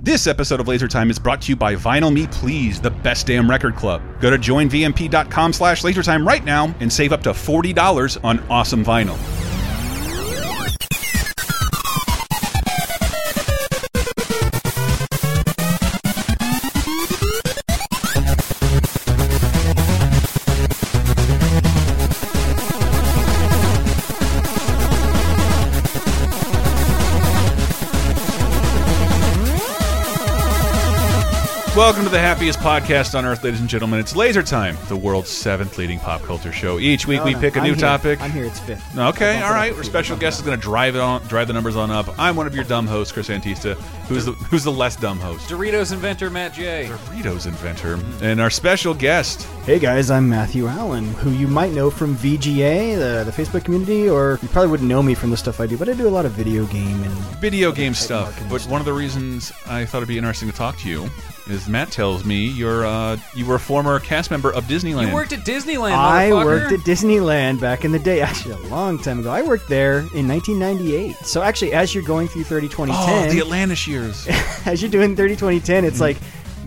This episode of Laser Time is brought to you by Vinyl Me Please, the best damn record club. Go to joinvmp.com slash lasertime right now and save up to $40 on awesome vinyl. To the happiest podcast on earth, ladies and gentlemen. It's Laser Time, the world's seventh leading pop culture show. Each week No, we no, pick a I'm new here. topic. I'm here. It's fifth. Okay, Bump it all up right. a Our special guest is going to drive it on, drive the numbers on up. I'm one of your dumb hosts, Chris Antista. Who's the who's the less dumb host? Doritos inventor Matt J. Doritos inventor, and our special guest. Hey guys, I'm Matthew Allen, who you might know from VGA, the, the Facebook community, or you probably wouldn't know me from the stuff I do, but I do a lot of video game and video game stuff. But stuff. one of the reasons I thought it'd be interesting to talk to you is Matt tells me you're uh, you were a former cast member of Disneyland. You worked at Disneyland. I worked at Disneyland back in the day, actually a long time ago. I worked there in 1998. So actually, as you're going through 30 oh, 2010, the Atlantis years. as you're doing 30 2010, Mm. it's like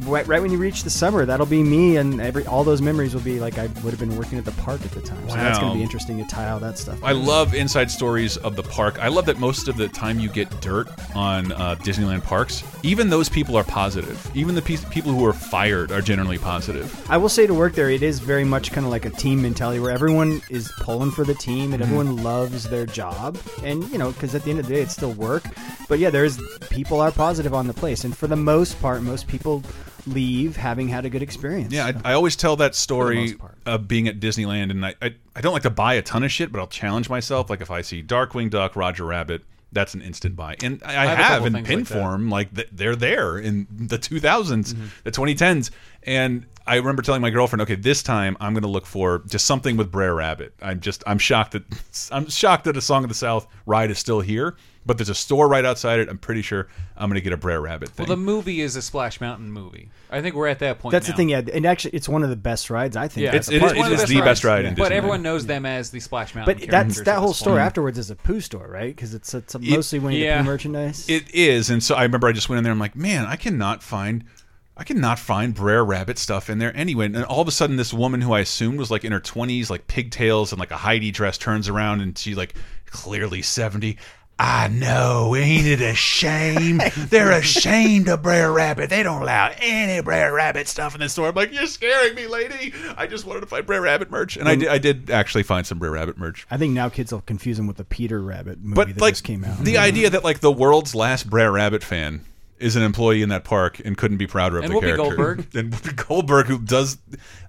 right, right when you reach the summer, that'll be me, and every all those memories will be like I would have been working at the park at the time. So that's going to be interesting to tie all that stuff. I love inside stories of the park. I love that most of the time you get dirt on uh, Disneyland parks. Even those people are positive. Even the pe people who are fired are generally positive. I will say to work there, it is very much kind of like a team mentality where everyone is pulling for the team and everyone loves their job. And, you know, because at the end of the day, it's still work. But yeah, there's people are positive on the place. And for the most part, most people leave having had a good experience. Yeah, I, I always tell that story of being at Disneyland, and I, I I don't like to buy a ton of shit, but I'll challenge myself. Like if I see Darkwing Duck, Roger Rabbit, that's an instant buy, and I, I have have, in pin like form. Like th they're there in the 2000s, Mm-hmm. the 2010s, and I remember telling my girlfriend, okay, this time I'm going to look for just something with Brer Rabbit. I'm just I'm shocked that I'm shocked that a Song of the South ride is still here. But there's a store right outside it. I'm pretty sure I'm going to get a Brer Rabbit thing. Well, the movie is a Splash Mountain movie. I think we're at that point. That's now. the thing, yeah. And actually, it's one of the best rides, I think. Yeah, at It's- the it park. is- one of it is the best rides. ride in But everyone knows them as the Splash Mountain. But that's that whole store point. afterwards is a poo store, right? Because it's it's It- mostly when you yeah. get merchandise. It is, and so I remember I just went in there. I'm like, man, I cannot find, I cannot find Brer Rabbit stuff in there anyway. And all of a sudden, this woman who I assumed was like in her 20s, like pigtails and like a Heidi dress, turns around and she's like clearly 70. I know, ain't it a shame? They're ashamed of Brer Rabbit. They don't allow any Brer Rabbit stuff in the store. I'm like, you're scaring me, lady. I just wanted to find Brer Rabbit merch, and I did. I did actually find some Brer Rabbit merch. I think now kids will confuse him with the Peter Rabbit movie But that like just came out. the idea that like the world's last Brer Rabbit fan is an employee in that park and couldn't be prouder of And the Whoopi character. Goldberg. and Whoopi Goldberg, who does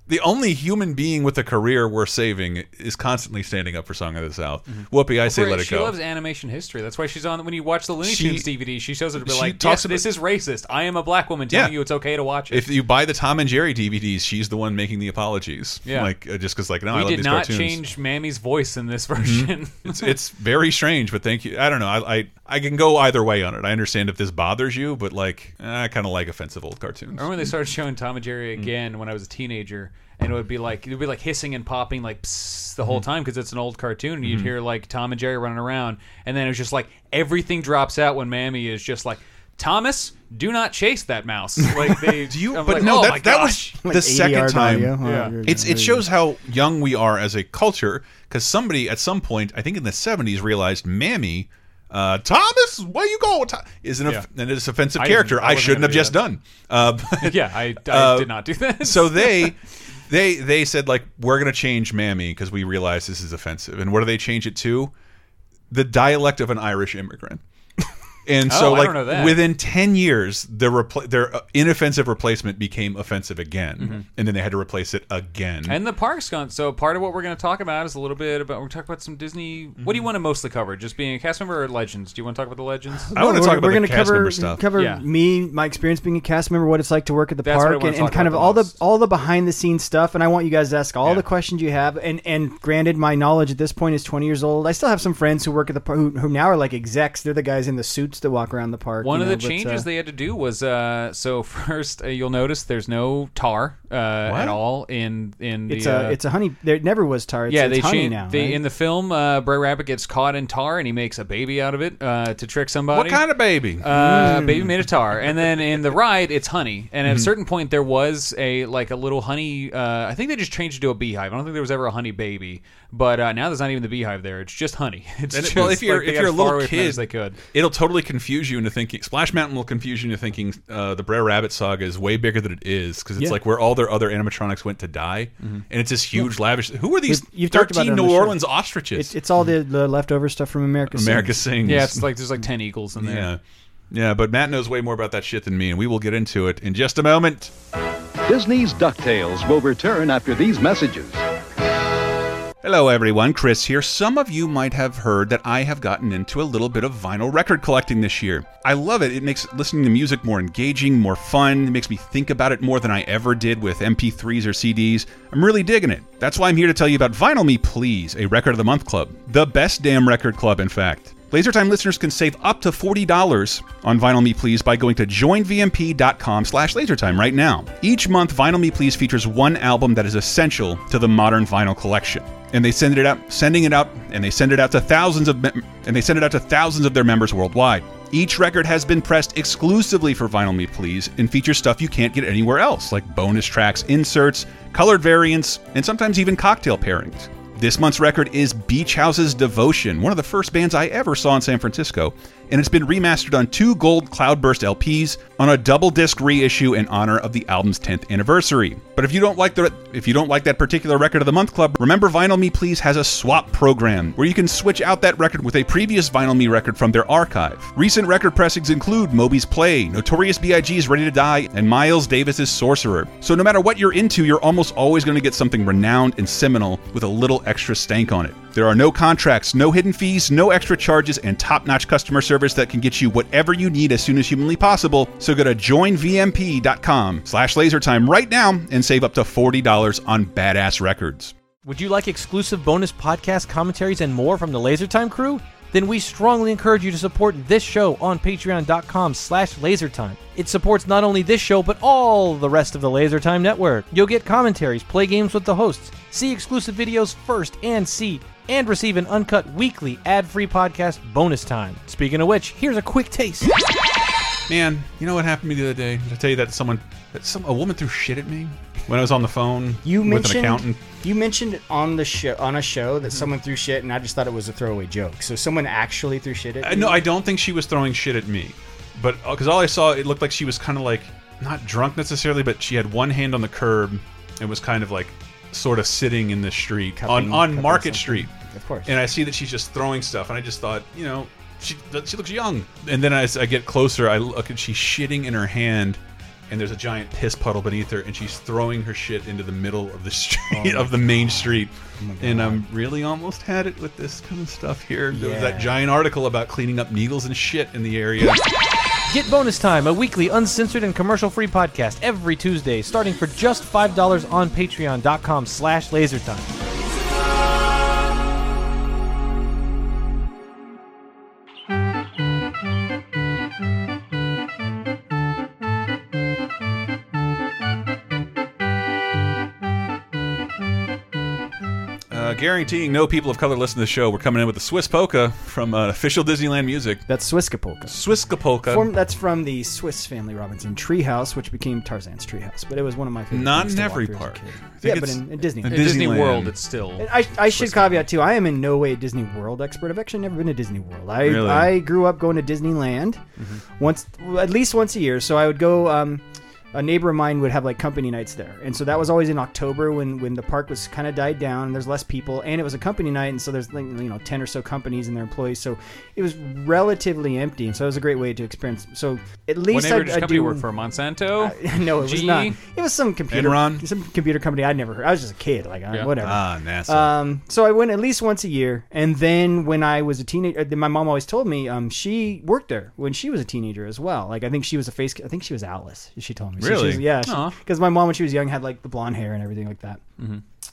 the only human being with a career worth saving, is constantly standing up for Song of the South. Whoopi, I say let it she go. She loves animation history. That's why she's on. When you watch the Looney She- Tunes DVD, she shows it to be like, talks "Yes, this is racist. I am a black woman telling Yeah. you it's okay to watch it." if you buy the Tom and Jerry DVDs, she's the one making the apologies. Yeah. like uh, just because like no, I we love did these not cartoons. change Mammy's voice in this version. it's it's very strange, but thank you. I don't know. I I, I can go either way on it. I understand if this bothers you, but like I kind of like offensive old cartoons. I remember when they started showing Tom and Mm. Jerry again when I was a teenager, and it would be like it would be like hissing and popping like psst, the whole Mm-hmm. time because it's an old cartoon, and you'd hear like Tom and Jerry running around, and then it was just like everything drops out when Mammy is just like. Thomas, do not chase that mouse. Like they, Do you? I'm but like, no, oh that that was Like the 80 second yard time. Yeah. Oh, It's it shows how young we are as a culture because somebody at some point, I think in the '70s, realized Mammy. Uh, Thomas, where you going? Tho-" Is an Yeah. and it's offensive I character. didn't- I I, wasn't shouldn't gonna have do just that. done. Uh, but- yeah, I, I Uh, did not do that. so they they they said like we're gonna change Mammy because we realize this is offensive. And what do they change it to? The dialect of an Irish immigrant. And so, Oh, I like don't know that. within ten years, their repl their uh, inoffensive replacement became offensive again, and then they had to replace it again. Mm-hmm. And the park's gone. So part of what we're going to talk about is a little bit about. We're talking about some Disney. What Mm-hmm. do you want to mostly cover? Just being a cast member or legends? Do you want to talk about the legends? I want to we're, talk about we're the gonna cast cover member stuff. cover Yeah. me, my experience being a cast member, what it's like to work at the That's park, and, and kind of the all the all the behind the scenes stuff. And I want you guys to ask all Yeah. the questions you have. And and granted, my knowledge at this point is twenty years old. I still have some friends who work at the park who, who now are like execs. They're the guys in the suits suits that walk around the park. One you of the but, changes uh, they had to do was uh, so first uh, you'll notice there's no tar uh, at all in in the it's uh, a it's a honey. There never was tar. It's, yeah, it's they honey changed now. they, right? in the film. Uh, Brer Rabbit gets caught in tar and he makes a baby out of it uh, to trick somebody. What kind of baby? Uh, Hmm. baby made of tar, and then in the ride, it's honey. And Mm-hmm. at a certain point, there was a like a little honey. Uh, I think they just changed it to a beehive. I don't think there was ever a honey baby, but uh, now there's not even the beehive there. It's just honey. It's And it- just, well, if you're- like, if you're a little away from that kid- as they could. It'll totally confuse you into thinking. Splash Mountain will confuse you into thinking uh, the Brer Rabbit saga is way bigger than it is because it's Yeah. like where all their other animatronics went to die, and it's this huge, lavish. Who are these We've- you've talked about thirteen New the show. Orleans ostriches? It's, it's all the, the leftover stuff from America. America Sings. sings. Yeah, it's like there's like ten eagles in there. yeah, yeah. But Matt knows way more about that shit than me, and we will get into it in just a moment. Disney's DuckTales will return after these messages. Hello, everyone. Chris here. Some of you might have heard that I have gotten into a little bit of vinyl record collecting this year. I love it. It makes listening to music more engaging, more fun. It makes me think about it more than I ever did with MP3s or CDs. I'm really digging it. That's why I'm here to tell you about Vinyl Me Please, a Record of the Month club. The best damn record club, in fact. LaserTime listeners can save up to $40 on Vinyl Me Please by going to joinvmp.com slash lasertime right now. Each month, Vinyl Me Please features one album that is essential to the modern vinyl collection. And they send it out, sending it out, and they send it out to thousands of and they send it out to thousands of their members worldwide. Each record has been pressed exclusively for Vinyl Me Please and features stuff you can't get anywhere else, like bonus tracks, inserts, colored variants, and sometimes even cocktail pairings. This month's record is Beach House's Devotion, one of the first bands I ever saw in San Francisco, and it's been remastered on two gold Cloudburst LPs on a double disc reissue in honor of the album's 10th anniversary. But if you don't like the if you don't like that particular record of the month club, remember Vinyl Me Please has a swap program where you can switch out that record with a previous Vinyl Me record from their archive. Recent record pressings include Moby's Play, Notorious B.I.G.'s Ready to Die, and Miles Davis's Sorcerer. So no matter what you're into, you're almost always going to get something renowned and seminal with a little extra stank on it. There are no contracts, no hidden fees, no extra charges, and top-notch customer service that can get you whatever you need as soon as humanly possible. So go to joinvmp.com slash lasertime right now and save up to $40 on badass records. Would you like exclusive bonus podcast commentaries and more from the LaserTime crew? Then we strongly encourage you to support this show on patreon.com slash lasertime. It supports not only this show, but all the rest of the LaserTime network. You'll get commentaries, play games with the hosts, see exclusive videos first and see, and receive an uncut weekly ad-free podcast bonus time. Speaking of which, here's a quick taste. Man, you know what happened to me the other day? Did I tell you that someone, that some a woman threw shit at me when I was on the phone You with an mentioned accountant? you mentioned on the show on a show that someone threw shit, and I just thought it was a throwaway joke. So someone actually threw shit at Uh, you. no, I don't think she was throwing shit at me, but because all I saw, it looked like she was kind of like not drunk necessarily, but she had one hand on the curb and was kind of like sort of sitting in the street Cupping- on on cupping Market something. Street. Of course. And I see that she's just throwing stuff, and I just thought, you know, she she looks young. And then as I get closer, I look and she's shitting in her hand. And there's a giant piss puddle beneath her, and she's throwing her shit into the middle of the street oh of the main street. Oh and I'm really almost had it with this kind of stuff here. There was that giant article about cleaning up needles and shit in the area. Get Bonus Time, a weekly uncensored and commercial-free podcast every Tuesday, starting for just $5 on patreon.com slash lasertime. Guaranteeing no people of color listen to the show. We're coming in with the Swiss polka from uh, official Disneyland music. That's Swiska polka. Swiska polka. Form, that's from the Swiss Family Robinson Treehouse, which became Tarzan's Treehouse. But it was one of my favorite. Not in to every through park. kid. I think Yeah, but in, in Disney. in In Disney World, it's still. And I, I should caveat too. I am in no way a Disney World expert. I've actually never been to Disney World. I Really? I grew up going to Disneyland once, at least once a year. So I would go. Um, a neighbor of mine would have like company nights there, and so that was always in October when when the park was kind of died down. and There's less people, and it was a company night, and so there's like, you know ten or so companies and their employees. So it was relatively empty, and so it was a great way to experience. So at least neighbor I, does I company do work for? Monsanto? no, it was not. It was some computer, Enron? some computer company I'd never heard. I was just a kid, like uh, Yeah. whatever. Ah, NASA. Um, so I went at least once a year, and then when I was a teenager, my mom always told me um, she worked there when she was a teenager as well. Like I think she was a face. I think she was Alice. She told me. So she Really? was- yeah. Because my mom when she was young had like the blonde hair and everything like that.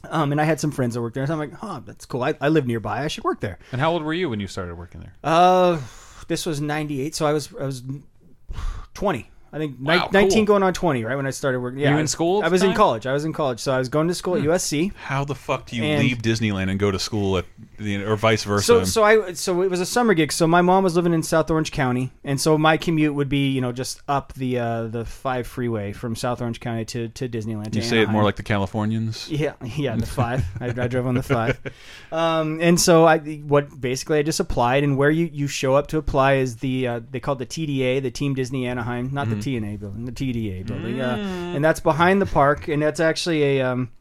Um, and I had some friends that worked there, so I'm like, oh, that's cool. I, I live nearby. I should work there. and how old were you when you started working there? Uh, this was '98, so I was I was 20. I think ni- Wow, 19 cool. going on 20, right when I started working. Yeah, you I- in school at I was in time? Hmm. college. I was in college, so I was going to school at USC. How the fuck do you And- leave Disneyland and go to school at the or vice versa? So, so I, so it was a summer gig. So my mom was living in South Orange County, and so my commute would be, you know, just up the uh, the five freeway from South Orange County to, to Disneyland. To you say it more like the Californians. Yeah, yeah, the five. I, I drove on the five, um, and so I what basically I just applied, and where you, you show up to apply is the uh, they call it the TDA, the Team Disney Anaheim, not Mm-hmm. the TNA building, the TDA building, uh, and that's behind the park, and that's actually a. Um,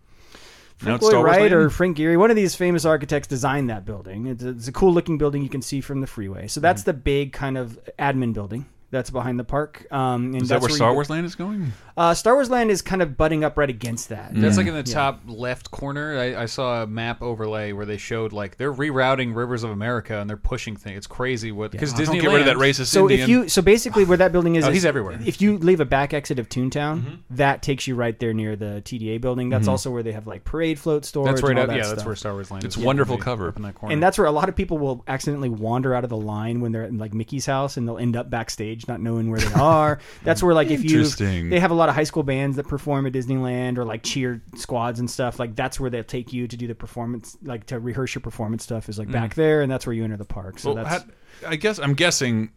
Frank Lloyd Wright or Frank Gehry, one of these famous architects designed that building. It's a, it's a cool looking building you can see from the freeway. So Mm-hmm. that's the big kind of admin building that's behind the park. Um, and Is that that's where you Star go- Wars Land is going? Uh, Star Wars Land is kind of butting up right against that. That's like in the Yeah. top left corner. I, I saw a map overlay where they showed like they're rerouting rivers of America and they're pushing things. It's crazy what because Disneyland. don't get rid of that racist So Indian. if you so basically where that building is, Oh, is he's everywhere. If you leave a back exit of Toontown, Mm-hmm. that takes you right there near the TDA building. That's also where they have like parade float storage. That's right and all up. that Yeah, stuff. that's where Star Wars Land. It's is. wonderful Up cover. up in that corner. And that's where a lot of people will accidentally wander out of the line when they're in like Mickey's house, and they'll end up backstage not knowing where they are. That's where like if you they have a lot of high school bands that perform at Disneyland or like cheer squads and stuff. Like that's where they'll take you to do the performance, like to rehearse your performance stuff. Is like back mm. there, and that's where you enter the park. So Well, that's how- I guess I'm guessing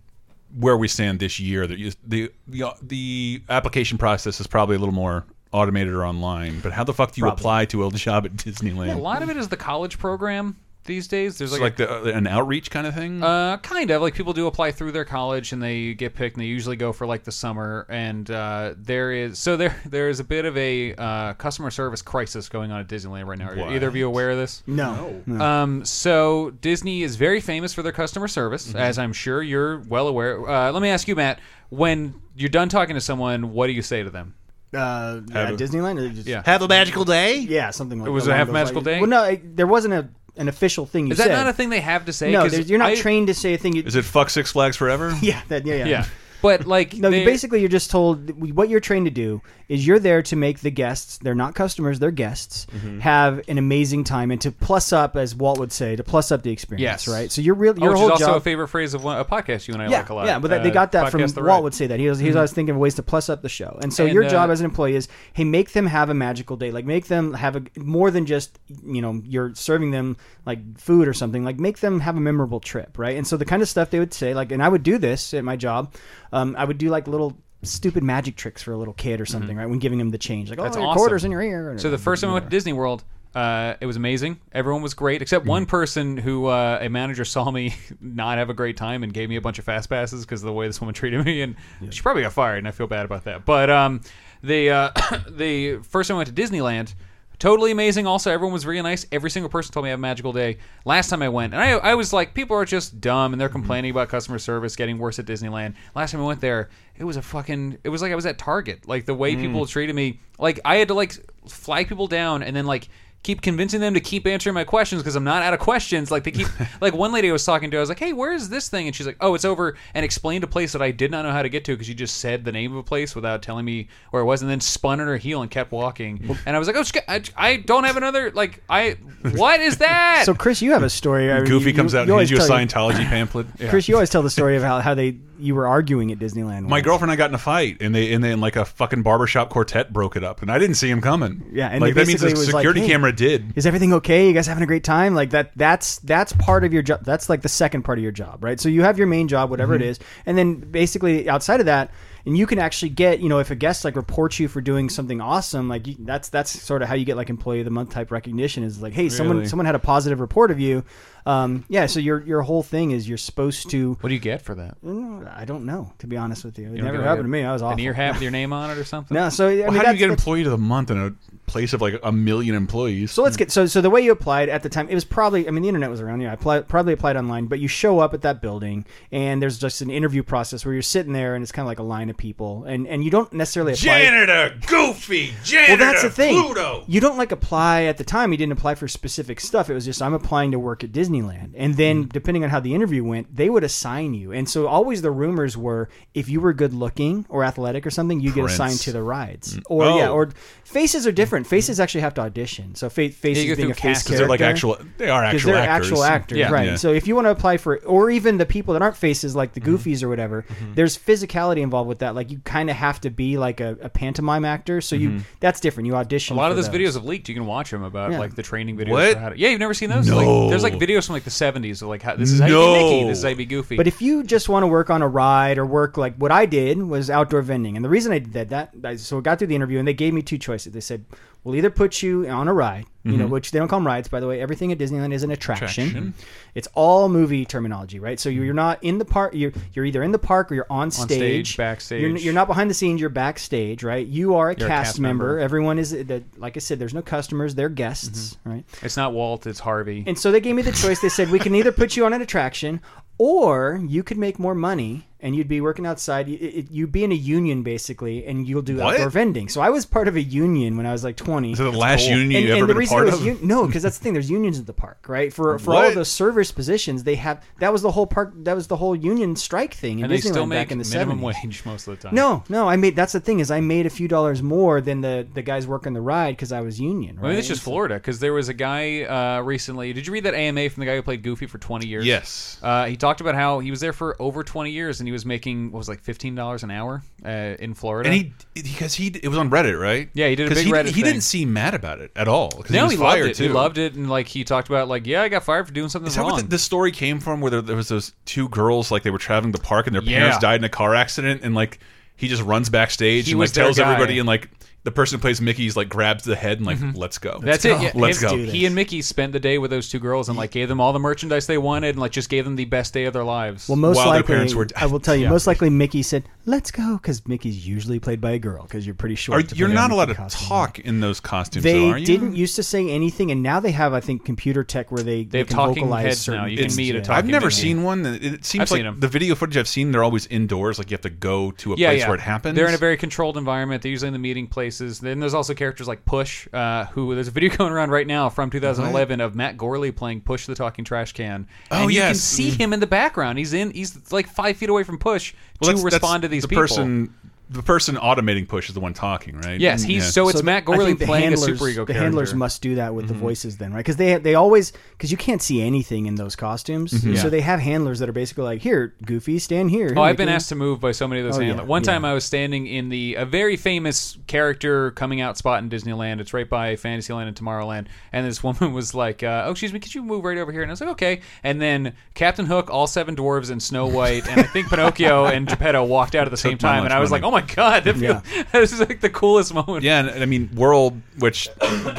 where we stand this year that you, the the uh, the application process is probably a little more automated or online. But how the fuck do you Probably. apply to a job at Disneyland? a lot of it is the college program these days. There's It's like, like, a- the, an outreach kind of thing. Uh, kind of like people do apply through their college and they get picked and they usually go for like the summer and uh, there is so there there is a bit of a uh, customer service crisis going on at Disneyland right now. Are either of you aware of this? no, no. Um, so Disney is very famous for their customer service, Mm-hmm. as I'm sure you're well aware. Uh, let me ask you, Matt. When you're done talking to someone, what do you say to them? uh, Have a- Disneyland. Or just, Yeah. Have a magical day. yeah, something like. Was it along have those magical lines. day? Well, no, it, there wasn't a an official thing. You Is that said. not a thing they have to say? No, 'Cause there's- you're not I- trained to say a thing. You, is it fuck Six Flags forever? Yeah, that, yeah, yeah. Yeah, but like No, they- basically, you're just told what you're trained to do is you're there to make the guests, they're not customers, they're guests, Mm-hmm. have an amazing time and to plus up, as Walt would say, to plus up the experience, Yes. right? So you're real, Oh, your which whole is also job. a favorite phrase of one, a podcast you and I yeah, like a lot. yeah, but that, they Uh, got that from Walt. Mm-hmm. would say that he was he was always thinking of ways to plus up the show, and so And, your job uh, as an employee is hey make them have a magical day, like make them have a more than just you know you're serving them like food or something, like make them have a memorable trip, right? And so the kind of stuff they would say, like, and I would do this at my job, um, I would do like little stupid magic tricks for a little kid or something, right? When giving them the change, like Mm-hmm. That's oh, your awesome. quarters in your ear. So the first time I went to Disney World, uh, it was amazing. Everyone was great, except Mm-hmm. one person who uh, a manager saw me not have a great time and gave me a bunch of fast passes because of the way this woman treated me, and she probably got fired, and I feel bad about that. But um, the uh, the first time I went to Disneyland. Totally amazing. Also, everyone was really nice. Every single person told me I have a magical day. Last time I went, and I, I was like, people are just dumb and they're mhm. complaining about customer service getting worse at Disneyland. Last time I went there, it was a fucking. It was like I was at Target. Like the way mm. people treated me. Like I had to like flag people down and then like keep convincing them to keep answering my questions because I'm not out of questions. Like they keep like one lady I was talking to, I was like, "Hey, where is this thing?" And she's like, "Oh, it's over," and explained a place that I did not know how to get to because she just said the name of a place without telling me where it was, and then spun on her heel and kept walking. And I was like, "Oh, I, I don't have another like I what is that?" So Chris, you have a story. I mean, Goofy you- comes you- out you and hands always you a tell Scientology pamphlet. Chris, you always tell the story of how, how they you were arguing at Disneyland. My once. girlfriend and I got in a fight, and they and then like a fucking barbershop quartet broke it up, and I didn't see him coming. Yeah, and like that means the was like, security "Hey, camera did. is everything okay? You guys having a great time? Like that. That's that's part of your job. That's like the second part of your job, right? So you have your main job, whatever Mm-hmm. it is, and then basically outside of that, and you can actually get, you know, if a guest like reports you for doing something awesome, like you, that's that's sort of how you get like employee of the month type recognition. Is like, hey, someone Really? someone had a positive report of you. Um, yeah, so your your whole thing is you're supposed to. what do you get for that? Mm, I don't know, to be honest with you. It You don't never get, happened to me. I was awful. An ear hat with your name on it or something? No, so I mean, Well, how do that's- you get that's- employee of the month in a place of like a million employees? So let's get so so the way you applied at the time it was probably I mean the internet was around yeah I apply, probably applied online but you show up at that building and there's just an interview process where you're sitting there and it's kind of like a line of people and and you don't necessarily apply janitor, Goofy, janitor, well that's the thing Pluto. you don't like apply at the time you didn't apply for specific stuff it was just I'm applying to work at Disneyland and then Mm. depending on how the interview went they would assign you and so always the rumors were if you were good looking or athletic or something you get Prince. assigned to the rides or Oh. yeah or faces are different different. Faces actually have to audition. So fa- faces you go being through a face cast- 'cause they're like actual. They are actual they're actors. actual actors, Yeah. right? Yeah. So if you want to apply for, or even the people that aren't faces, like the Mm-hmm. Goofies or whatever, there's physicality involved with that. Like you kind of have to be like a, a pantomime actor, so Mm-hmm. you that's different. You audition. A lot of for those videos have leaked. You can watch them about Yeah. like the training videos. What? For how to, yeah, you've never seen those? No. Like, there's like videos from like the 70s of like how this is how you be Mickey, this is how you be Goofy. But if you just want to work on a ride or work like what I did was outdoor vending, and the reason I did that, I, so I got through the interview and they gave me two choices. They said, "We'll either put you on a ride, you know, mm-hmm. which they don't call them rides, by the way. Everything at Disneyland is an attraction. Attraction. Hmm. It's all movie terminology, right? So you're hmm. not in the park. You're you're either in the park or you're on stage, stage, backstage. You're, you're not behind the scenes. You're backstage, right? You are a, You're a cast, cast member. member. Everyone is the, like I said. There's no customers. They're guests, mm-hmm. right? it's not Walt, it's Harvey. And so they gave me the choice. They said we can either put you on an attraction, or you could make more money and you'd be working outside. You- it- You'd be in a union basically, and you'll do What? outdoor vending. So I was part of a union when I was like twenty. Is it the last cool. union and, you and ever the been a part was of? un- no, because that's the thing. There's unions at the park, right? For for all What? of those service positions, they have that was the whole park. That was the whole union strike thing in and they Disneyland still back in the minimum 70s. wage most of the time. No, no, I made. That's the thing is I made a few dollars more than the the guys working the ride because I was union. Right? I mean, it's just Florida because there was a guy uh, recently. Did you read that AMA from the guy who played Goofy for 20 years? Yes. Uh, he talked about how he was there for over 20 years and he was making what was it, like $15 an hour uh, in Florida. And he because he it was on Reddit, right? Yeah, he did a big he, Reddit He thing. didn't seem mad about it at all. no, he was he loved fired it. too. He loved it, and like he talked about, like, yeah, I got fired for doing something Is that wrong. what the, the story came from? Where there, there was those two girls, like they were traveling to the park, and their Yeah. parents died in a car accident, and like he just runs backstage He and like tells everybody, and like the person who plays Mickey's like grabs the head and like mm-hmm. let's go. That's it. Yeah, Let's him- go. He and Mickey spent the day with those two girls and like gave them all the merchandise they wanted and like just gave them the best day of their lives. Well, most While their likely, parents were- I will tell you, Yeah. most likely Mickey said, "Let's go," because Mickey's usually played by a girl. Because you're pretty Are, short. to you're not allowed to talk in those costumes. They though, are you? didn't used to say anything, and now they have, I think, computer tech where they They have can talking vocalize heads certain now. You can things, meet a yeah. talking I've never Mickey. seen one. It it seems I've like seen 'em. the video footage I've seen, they're always indoors. Like you have to go to a yeah, place yeah. where it happens. They're in a very controlled environment. They're usually in the meeting places. Then there's also characters like Push, uh, who there's a video going around right now from 2011 of Matt Gourley playing Push the talking trash can. Oh, and you can yes. see him in the background. He's in. He's like five feet away from Push Well, to that's- that's respond to these the people. person. The person automating push is the one talking, right? Yes, he's Yeah. so it's So Matt I Gourley the playing handlers, a super ego The character. handlers must do that with Mm-hmm. the voices, then, right? Because they they always because you can't see anything in those costumes, Mm-hmm. so Yeah. they have handlers that are basically like, "Here, Goofy, stand here." Here, Oh, I've been asked to move by so many of those Oh, yeah, handlers. One time yeah. I was standing in the a very famous character coming out spot in Disneyland. It's right by Fantasyland and Tomorrowland. And this woman was like, uh, "Oh, excuse me, could you move right over here?" And I was like, "Okay." And then Captain Hook, all seven dwarves, and Snow White, and I think Pinocchio and Geppetto walked out at the same time. And I was like, "Oh my god, that Yeah. this is like the coolest moment." Yeah, and, I mean, World, which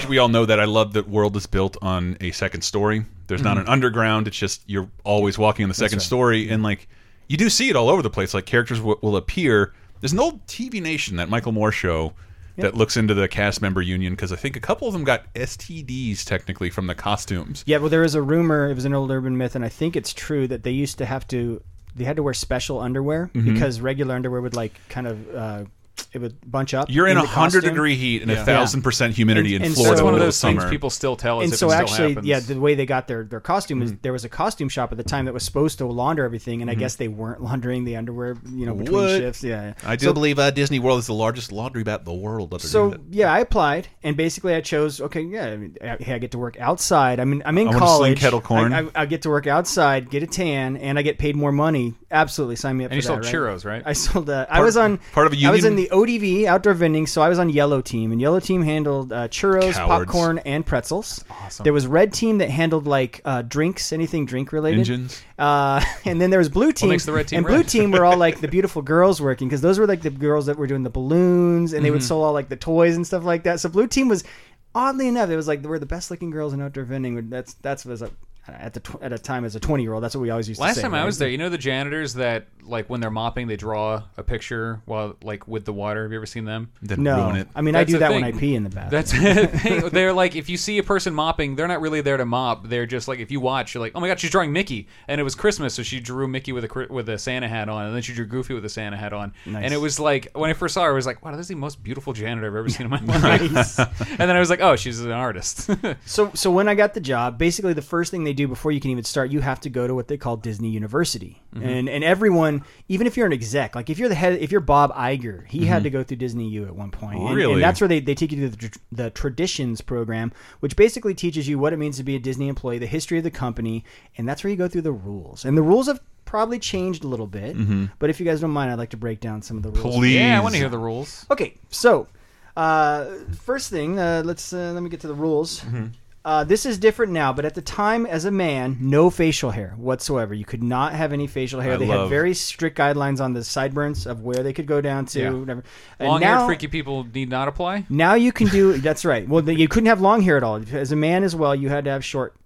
we all know that I love that World is built on a second story. There's not mm-hmm. an underground. It's just you're always walking on the second story, and like you do see it all over the place. Like characters will, will appear. There's an old TV Nation that Michael Moore show that looks into the cast member union because I think a couple of them got STDs technically from the costumes. Yeah, well, there is a rumor. It was an old urban myth, and I think it's true that they used to have to. They had to wear special underwear Mm-hmm. because regular underwear would like kind of uh, it would bunch up. You're in a hundred degree heat and a thousand percent humidity And- in and so Florida. That's one of those middle things summer. people still tell us. and if so it still actually, happens. yeah, the way they got their their costume Mm-hmm. is there was a costume shop at the time that was supposed to launder everything, and I guess they weren't laundering the underwear, you know, between What? shifts. Yeah, yeah. I do So- believe uh, Disney World is the largest laundry mat in the world. Other So than yeah, I applied, and basically I chose. Okay, yeah, I mean, I- hey, I get to work outside. I'm in, I'm in I wanna sling college. kettle corn. I, I, I get to work outside, get a tan, and I get paid more money. Absolutely, sign me up. And you for sold that, churros, right? I sold. Uh, I was on part of a I was in union? the ODV outdoor vending, so I was on yellow team, and yellow team handled uh, churros, Cowards. popcorn, and pretzels. Awesome. There was red team that handled like uh, drinks, anything drink related. Engines? Uh, and then there was blue team. makes the red team and blue team were all like the beautiful girls working because those were like the girls that were doing the balloons, and they Mm-hmm. would sell all like the toys and stuff like that. So blue team was oddly enough, it was like we're the best looking girls in outdoor vending. That's that's was a, at the tw- at a time as a twenty year old. That's what we always used to say. Last say. time I was there, you know the janitors that like when they're mopping, they draw a picture while like with the water. Have you ever seen them? Didn't No, ruin it. I mean I do the that when. I pee in the bathroom. That's the thing. They're like, if you see a person mopping, they're not really there to mop. They're just like, if you watch, you're like, oh my god, she's drawing Mickey, and it was Christmas, so she drew Mickey with a with a Santa hat on, and then she drew Goofy with a Santa hat on, Nice. and it was like when I first saw her, I was like, wow, this is the most beautiful janitor I've ever seen in my life. and then I was like, oh, she's an artist. So so when I got the job, basically the first thing they they do before you can even start, you have to go to what they call Disney University, Mm-hmm. and and everyone, even if you're an exec, like if you're the head, if you're Bob Iger, he had to go through Disney U at one point, and, Mm-hmm. Really? and that's where they, they take you to the, the traditions program, which basically teaches you what it means to be a Disney employee, the history of the company, and that's where you go through the rules, and the rules have probably changed a little bit, but if you guys don't mind, I'd like to break down some of the rules. Mm-hmm. Please. Yeah, I want to hear the rules. Okay, so uh, first thing, uh, let's uh, let me get to the rules. Mm-hmm. Uh, this is different now, but at the time, as a man, no facial hair whatsoever. You could not have any facial hair. I they had love- very strict guidelines on the sideburns of where they could go down to. Yeah. Whatever. And Long-haired, now, freaky people need not apply. now you can do. That's right. Well, you couldn't have long hair at all. As a man as well, you had to have short.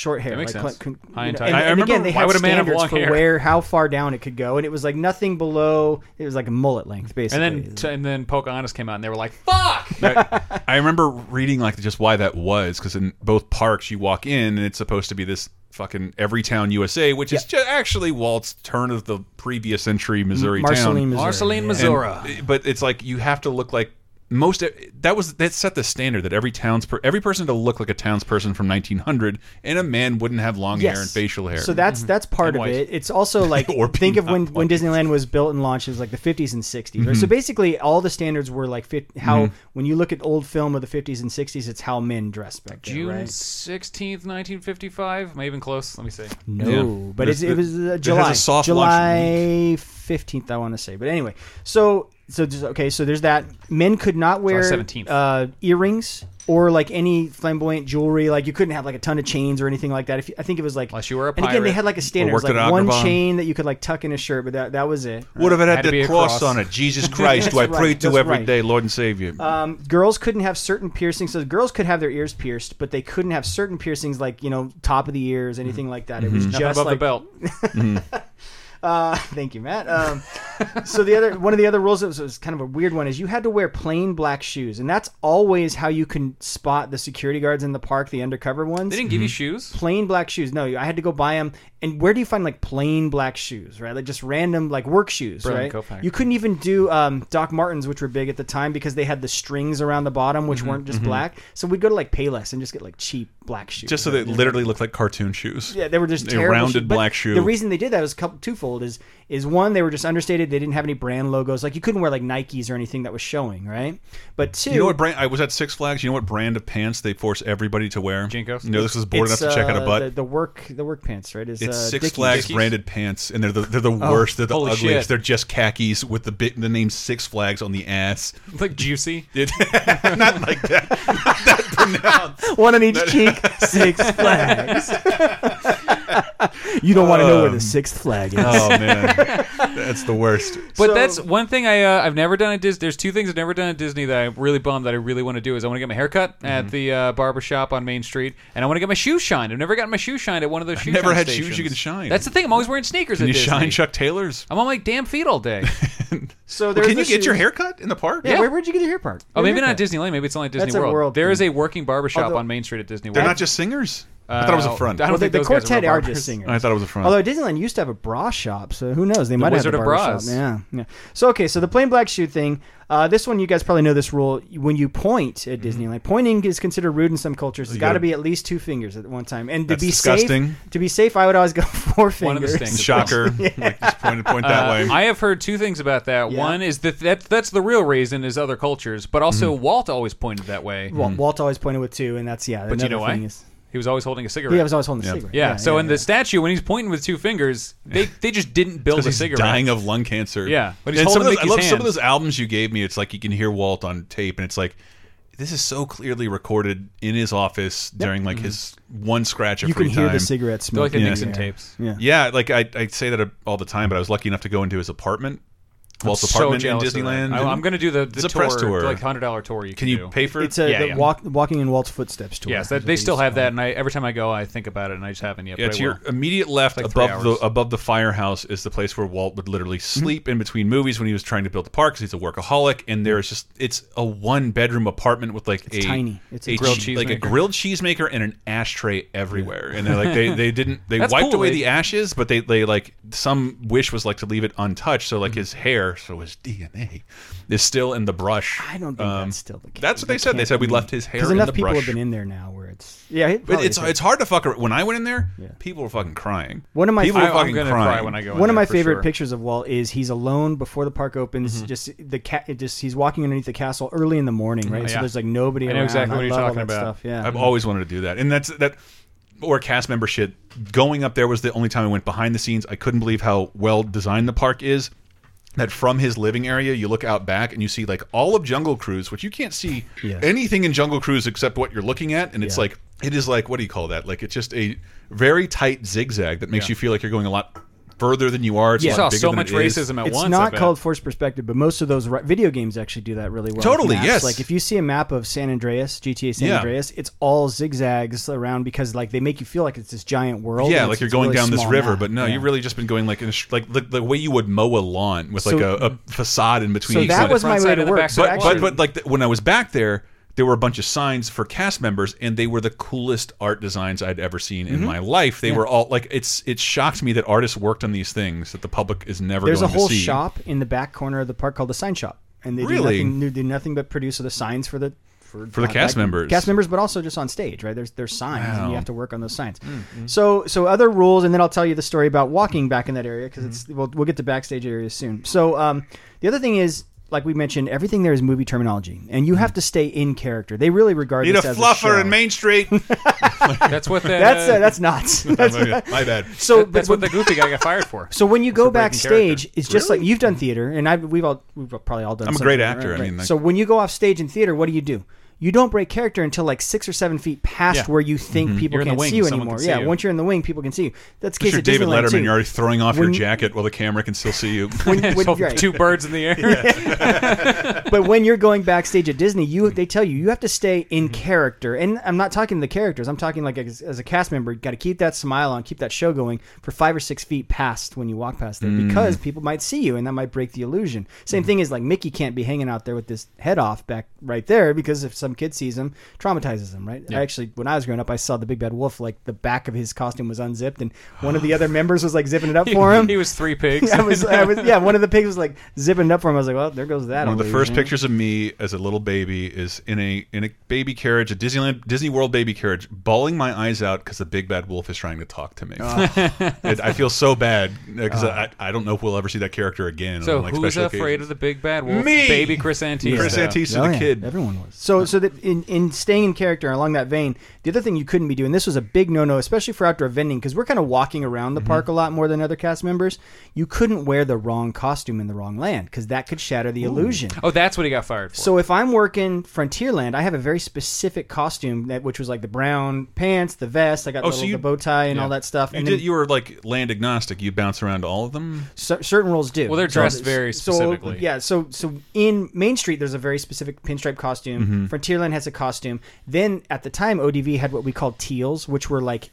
Short hair, That makes like, sense. con- High and know, tight. and, I- I and remember again, they had would a man have standards long for hair? where how far down it could go, and it was like nothing below. It was like a mullet length, basically. And then, t- and then Pocahontas came out, and they were like, "Fuck!" I, I remember reading like just why that was because in both parks you walk in and it's supposed to be this fucking Everytown USA, which is ju- actually Walt's turn of the previous century Missouri Marceline, town. Missouri. Marceline, yeah. Missouri. And- eh, but it's like you have to look like most that was that set the standard that every town's per, every person to look like a townsperson from 1900 and a man wouldn't have long hair and facial hair. So that's that's part And of white. it. It's also like Or think of when not when. Disneyland was built and launched. It was like the 50s and 60s. Mm-hmm. Right? So basically, all the standards were like fit, how when you look at old film of the 50s and 60s, it's how men dressed back then. June right? sixteenth, nineteen fifty-five. Am I even close? Let me see. No, Yeah. but it's, There's- it was uh, it has July, a soft launch July fifteenth. I want to say, but anyway. So so just, okay. So there's that. Men could not wear 17th. uh, earrings or like any flamboyant jewelry. Like you couldn't have like a ton of chains or anything like that. If you, I think it was like Unless you were a pirate. And again, they had like a standard. It was worked like at one Agrabah. chain that you could like tuck in a shirt, but that that was it. What if it had, Had to be the a cross, cross. on it? Jesus Christ, do I That's pray right, to that's every day, right. Lord and Savior? Um, girls couldn't have certain piercings. So girls could have their ears pierced, but they couldn't have certain piercings, like you know, top of the ears, anything like that. It was Nothing just above like the belt. Uh, thank you, Matt. Um, so the other one of the other rules that was, was kind of a weird one is you had to wear plain black shoes, and that's always how you can spot the security guards in the park, the undercover ones. They didn't give you shoes. plain black shoes. No, I had to go buy them. And where do you find like plain black shoes, right? Like just random like work shoes, Brilliant right? Kopak. You couldn't even do um, Doc Martens, which were big at the time because they had the strings around the bottom, which weren't just black. So we'd go to like Payless and just get like cheap black shoes. Just so they literally looked like cartoon shoes. Yeah, they were just A terrible rounded shoes. Black shoes. The reason they did that was couple, twofold. Is is one they were just understated. They didn't have any brand logos. Like you couldn't wear like Nikes or anything that was showing, right? But two, You know what brand? I was at Six Flags. You know what brand of pants they force everybody to wear? JNCOs? You know this was bored enough it's, to check out uh, a butt. The, the work the work pants, right? Is it's uh, Six Dickies. Flags Dickies? branded pants, and they're the they're the worst. They're the ugliest. shit. They're just khakis with the bit the name Six Flags on the ass. Like juicy. It, not like that. Not that pronounced. One on each cheek. Six Flags. you don't want to know where the Um, sixth flag is. Oh man, that's the worst. But So- that's one thing I uh, I've never done at Disney. There's two things I've never done at Disney that I'm really bummed that I really want to do is I want to get my hair cut Mm-hmm. at the uh, barber shop on Main Street, and I want to get my shoes shined. I've never gotten my shoes shined at one of those shoe never shine had shoes you can shine. That's the thing. I'm always wearing sneakers Can at you Disney. shine Chuck Taylors? I'm on my damn feet all day. So Well, can you the get your shoes. hair cut in the park? Yeah, Yeah. Where, where'd you get your hair part? oh, Your maybe not haircut? Disneyland. Maybe it's only at Disney That's a World. world There is thing. a working barbershop Although- on Main Street at Disney They're not just singers. I thought it was a Uh, front. I don't Well, the, think the those guys quartet real are barbers. just singers. I thought it was a front. Although Disneyland used to have a bra shop, so who knows? They might Wizard have of a barber Bras. shop. Yeah, yeah. So okay, so the plain black shoe thing. Uh, this one, you guys probably know this rule. When you point at Disneyland, pointing is considered rude in some cultures. It's Mm-hmm. You got to gotta- be at least two fingers at one time, and to That's be disgusting. safe, to be safe, I would always go four fingers. One of the fingers. stings. Shocker. Like just point, point that Uh, way. I have heard two things about that. Yeah. One is that, that that's the real reason is other cultures, but also Mm-hmm. Walt always pointed that way. Walt, Walt always pointed with two, and that's yeah. But you know another why? thing Is, He was always holding a cigarette. yeah, I was always holding the Yeah. cigarette. Yeah, so in yeah. the statue, when he's pointing with two fingers, they they just didn't build a he's cigarette. dying of lung cancer. Yeah, but he's and some of holding those, I Mickey's love some of hand. those albums you gave me. It's like you can hear Walt on tape, and it's like this is so clearly recorded in his office during like mm-hmm. his one scratch of you free can hear time. the cigarette They're like smoke. the Yeah. Nixon Yeah. tapes. Yeah. Yeah, like I, I say that all the time, but I was lucky enough to go into his apartment, Walt's so apartment in jealous of that. Disneyland. I, am going to do the, the It's a tour, press tour. like hundred dollar tour. You can, Can you do. pay for It's it? a Yeah, the yeah. walk walking in Walt's footsteps tour. Yes, that, they still have that, and I every time I go, I think about it, and I just haven't yet. Yeah, to your immediate left, like above the above the firehouse, is the place where Walt would literally sleep in between movies when he was trying to build the park. 'cause he's a workaholic, and there's just it's a one bedroom apartment with like It's a tiny. It's a grilled che- like a cheesemaker. grilled cheesemaker and an ashtray everywhere. And they're like they they didn't they That's wiped cool. away They- the ashes, but they they like some wish was like to leave it untouched. So Mm-hmm. like his hair, so his DNA is still in the brush. I don't think Um, that's still the case. That's what they That said. They said we left his hair Because in enough the people brush. have been in there now where It's yeah, it But it's it's hard to fuck. ar- When I went in there, Yeah. people were fucking crying. One of my people fa- were I, I'm fucking crying. cry when I go. in One of there, my favorite sure. pictures of Walt is he's alone before the park opens. Mm-hmm. Just the cat, just he's walking underneath the castle early in the morning, right? So there's like nobody. I know around. exactly what you're talking about. Stuff. Yeah, I've always wanted to do that, and that's that. Or cast member shit. Going up there was the only time I went behind the scenes. I couldn't believe how well designed the park is. That from his living area, you look out back and you see like all of Jungle Cruise, which you can't see Yes. anything in Jungle Cruise except what you're looking at, and it's Yeah. like it is like what do you call that? Like it's just a very tight zigzag that makes Yeah. you feel like you're going a lot further than you are. It's a Yeah. You saw bigger so than much it is. racism at it's once. I not called forced perspective, but most of those ri- video games actually do that really well. Totally, yes. Like if you see a map of San Andreas, GTA San Yeah. Andreas, it's all zigzags around because like they make you feel like it's this giant world. Yeah, like you're going really down this river, map. but no, Yeah. you've really just been going like in a, sh- like the, the way you would mow a lawn with like a, a facade in between. So each that side. was front my way to work. back So side. but, but but like the, when I was back there, there were a bunch of signs for cast members, and they were the coolest art designs I'd ever seen in my life. They were all like it's it shocked me that artists worked on these things that the public is never. there's a whole shop in the back corner of the park called the sign shop, and they Really? do nothing, do nothing but produce the signs for the for, For the cast members. cast members, but also just on stage, right? There's there's signs, and you have to work on those signs. Mm-hmm. So so other rules, and then I'll tell you the story about walking back in that area because it's Mm-hmm. we'll we'll get to backstage areas soon. So um, the other thing is. Like we mentioned, everything there is movie terminology, and you have to stay in character. They really regard. Need a as fluffer a in Main Street. That's what the That's uh, that's nuts. That's- my bad. so that- that's but- what the goofy guy got fired for. So when you go for breaking backstage, it's just like you've done theater, and I've, we've all we've probably all done. I'm a great actor, I right? mean, like- so when you go off stage in theater, what do you do? You don't break character until like six or seven feet past Yeah. where you think mm-hmm. people You're can't wing, see you anymore. see yeah, you. once you're in the wing, people can see you. That's the Unless case you're at David Disneyland Letterman, too. you're already throwing off your jacket while the camera can still see you. when, when, So right. two birds in the air. but when you're going backstage at Disney, you mm-hmm. they tell you you have to stay in mm-hmm. character. And I'm not talking the characters. I'm talking like as, as a cast member, you got to keep that smile on, keep that show going for five or six feet past when you walk past there, mm. because people might see you, and that might break the illusion. Same thing is like Mickey can't be hanging out there with this head off back right there because if some kid sees him, traumatizes him. Right? I actually, when I was growing up, I saw the Big Bad Wolf. Like the back of his costume was unzipped, and one of the other members was like zipping it up for him. he was three pigs. I was, I was, yeah. One of the pigs was like zipping it up for him. I was like, well, there goes that. One of the first illusion. pictures of me as a little baby is in a in a baby carriage, a Disneyland Disney World baby carriage, bawling my eyes out because the big bad wolf is trying to talk to me. Ah. It- I feel so bad uh, because ah. I, I don't know if we'll ever see that character again. so on, like, who's afraid occasions. of the big bad wolf? Me! baby Chris Antista. Chris Antista, Oh, the yeah, kid? Everyone was. So, so that in, in staying in character along that vein, the other thing you couldn't be doing, this was a big no no, especially for outdoor vending, because we're kind of walking around the park a lot more than other cast members. You couldn't wear the wrong costume in the wrong land because that could shatter the illusion. Oh, that's what he got fired for. So if I'm working Frontierland, I have a very specific costume that which was like the brown pants, the vest, I got Oh, the, so you- the bow tie and yeah. all that stuff. You and did. then You were like land agnostic. You bounce around all of them. cer- certain roles do. Well, they're So- dressed very so- specifically. yeah, so so in Main Street, there's a very specific pinstripe costume. Mm-hmm. Frontierland has a costume. Then at the time, ODV had what we called teals, which were like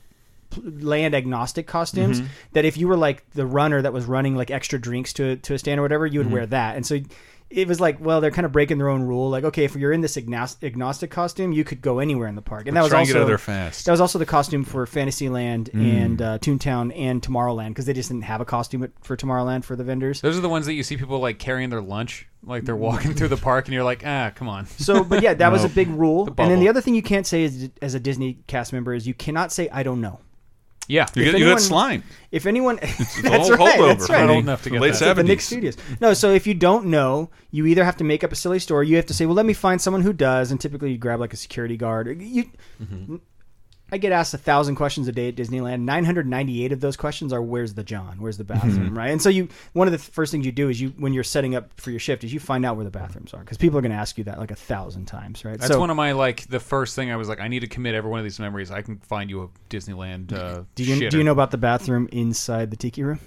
land agnostic costumes. Mm-hmm. That if you were like the runner that was running like extra drinks to to a stand or whatever, you would Mm-hmm. wear that. And so. It was like, well, they're kind of breaking their own rule. Like, okay, if you're in this agnostic costume, you could go anywhere in the park, and that was also get out of there fast. that was also the costume for Fantasyland Mm. and uh, Toontown and Tomorrowland because they just didn't have a costume for Tomorrowland for the vendors. Those are the ones that you see people like carrying their lunch, like they're walking through the park, and you're like, ah, come on. So, but yeah, that was a big rule. The and then the other thing you can't say as, as a Disney cast member is you cannot say I don't know. Yeah, You If get, you get slime. If anyone, It's that's right, holdover that's right. Not old enough to get late that. It's at the Nick. Studios. No, so if you don't know, you either have to make up a silly story. You have to say, "Well, let me find someone who does," and typically you grab like a security guard. You, Mm-hmm. I get asked a thousand questions a day at Disneyland. Nine hundred ninety-eight of those questions are, "Where's the John? Where's the bathroom?" Mm-hmm. Right? And so you, one of the first things you do is you, when you're setting up for your shift, is you find out where the bathrooms are because people are going to ask you that like a thousand times, right? That's so, one of my like the first thing I was like, I need to commit every one of these memories. I can find you a Disneyland. Uh, do you shitter. do you know about the bathroom inside the tiki room?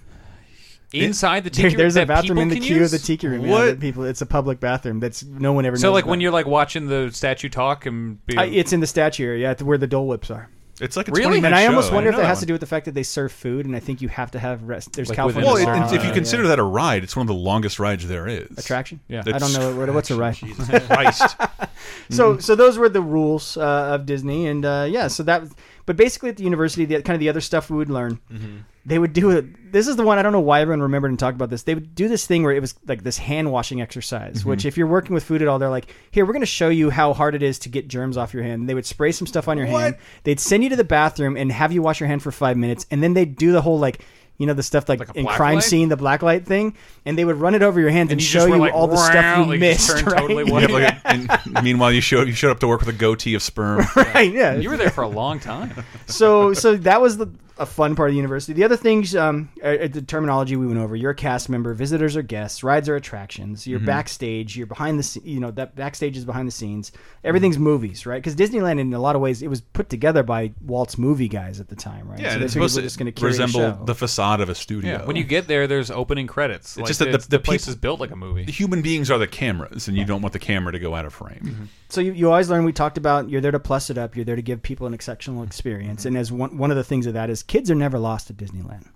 Inside the There- tiki? there's a that bathroom people in the can queue use? of the tiki room. Yeah, What? that people, it's a public bathroom that's no one ever. So knows like about. when you're like watching the statue talk and be, I, it's in the statue area, yeah, where the Dole Whips are. It's like a Really? 20 And minute And I show. almost wonder if didn't that has to do with the fact that they serve food, and I think you have to have rest. There's Like California. Well, the it, park. if you consider that a ride, it's one of the longest rides there is. attraction, Yeah. I don't know what, what's a ride. Jesus Christ. so so those were the rules uh, of Disney, and uh, yeah, so that. But basically, at the university, the kind of the other stuff we would learn, mm-hmm. they would do it. This is the one I don't know why everyone remembered and talked about this. They would do this thing where it was like this hand washing exercise, mm-hmm. which if you're working with food at all, they're like, "Here, we're going to show you how hard it is to get germs off your hand." And they would spray some stuff on your hand. They'd send you to the bathroom and have you wash your hand for five minutes, and then they'd do the whole like. You know the stuff like, Like in crime light? scene, the black light thing, and they would run it over your hands and, you show you like, all the stuff you like, missed. turned right? totally You white. have like a- and meanwhile, you showed you showed up to work with a goatee of sperm. right? Yeah, You were there for a long time. so so that was the a fun part of the university. The other things, um, are, are the terminology we went over. You're a cast member. Visitors are guests. Rides are attractions. Mm-hmm. You're backstage. You're behind the, sce- you know, that backstage is behind the scenes. Everything's Mm-hmm. movies, right? Because Disneyland, in a lot of ways, it was put together by Walt's movie guys at the time, right? Yeah, so they it's supposed we're to just going to curate resemble show. the facade of a studio. Yeah. When you get there, there's opening credits. Like, just that the- it's- the place people- is built like a movie. the human beings are the cameras, and you don't want the camera to go out of frame. So you, you always learn. We talked about you're there to plus it up. You're there to give people an exceptional experience. And as one one of the things of that is kids are never lost at Disneyland.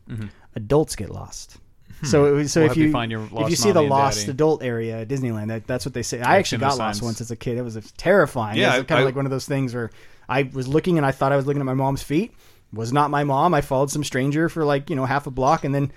Adults get lost. So it so We'll if you you find your if you see the lost daddy. adult area at Disneyland, that, that's what they say. I actually got lost once as a kid. It was terrifying. Yeah, it was I- kind of I- like one of those things where I was looking and I thought I was looking at my mom's feet. Was not my mom. I followed some stranger for like you know half a block, and then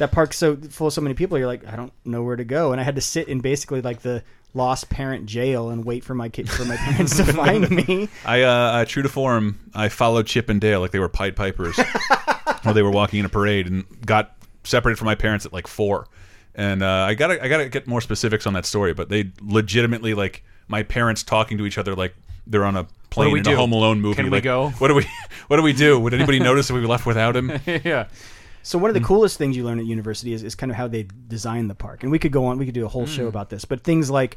that park's so full of so many people. You're like, I don't know where to go, and I had to sit in basically like the lost parent jail and wait for my kid for my parents to find me. I, uh, uh, true to form, I followed Chip and Dale like they were Pied Pipers while they were walking in a parade, and got separated from my parents at like four. And uh, I gotta, I gotta get more specifics on that story, but they legitimately like my parents talking to each other like they're on a plane in do? a Home Alone movie. Can we like, go? What do we, what do we do? Would anybody notice if we left without him? yeah. So one of the coolest things you learn at university is, is kind of how they design the park. And we could go on, we could do a whole Hmm. show about this, but things like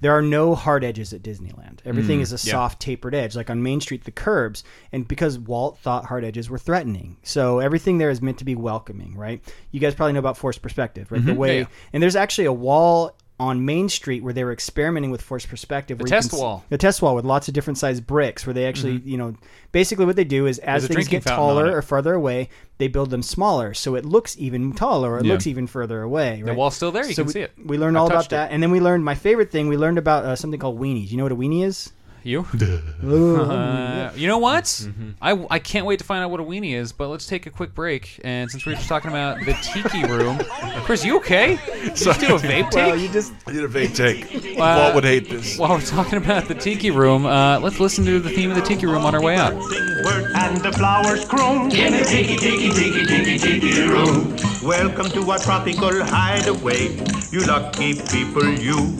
there are no hard edges at Disneyland. Everything Hmm. is a soft tapered edge, like on Main Street, the curbs. And because Walt thought hard edges were threatening, so everything there is meant to be welcoming, right? You guys probably know about forced perspective, right? Mm-hmm. The way, Yeah. and there's actually a wall on Main Street where they were experimenting with forced perspective. The test wall. The test wall with lots of different sized bricks, where they actually, you know, basically what they do is as There's things get taller or farther away, they build them smaller, so it looks even taller or it Yeah. looks even further away. Right? wall's still there, you So can we, see it. We learned I've all about it. that, and then we learned my favorite thing. We learned about uh, something called weenies. You know what a weenie is? You? Uh, you know what? Mm-hmm. I, I can't wait to find out what a weenie is, but let's take a quick break. And since we were just talking about the tiki room, Chris, you okay? Did you just do a vape take? well, you just I did a vague take. Uh, Walt would hate this. While we're talking about the tiki room, uh, let's listen to the theme of the tiki room on our way out. and the flowers grow in a tiki tiki tiki tiki tiki room. Welcome to our tropical hideaway, you lucky people, you.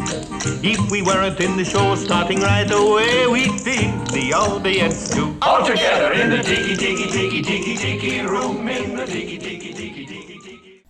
If we weren't in the show starting right away, we'd think the audience too. All together in the tiki tiki tiki tiki tiki room, in the tiki tiki tiki tiki tiki.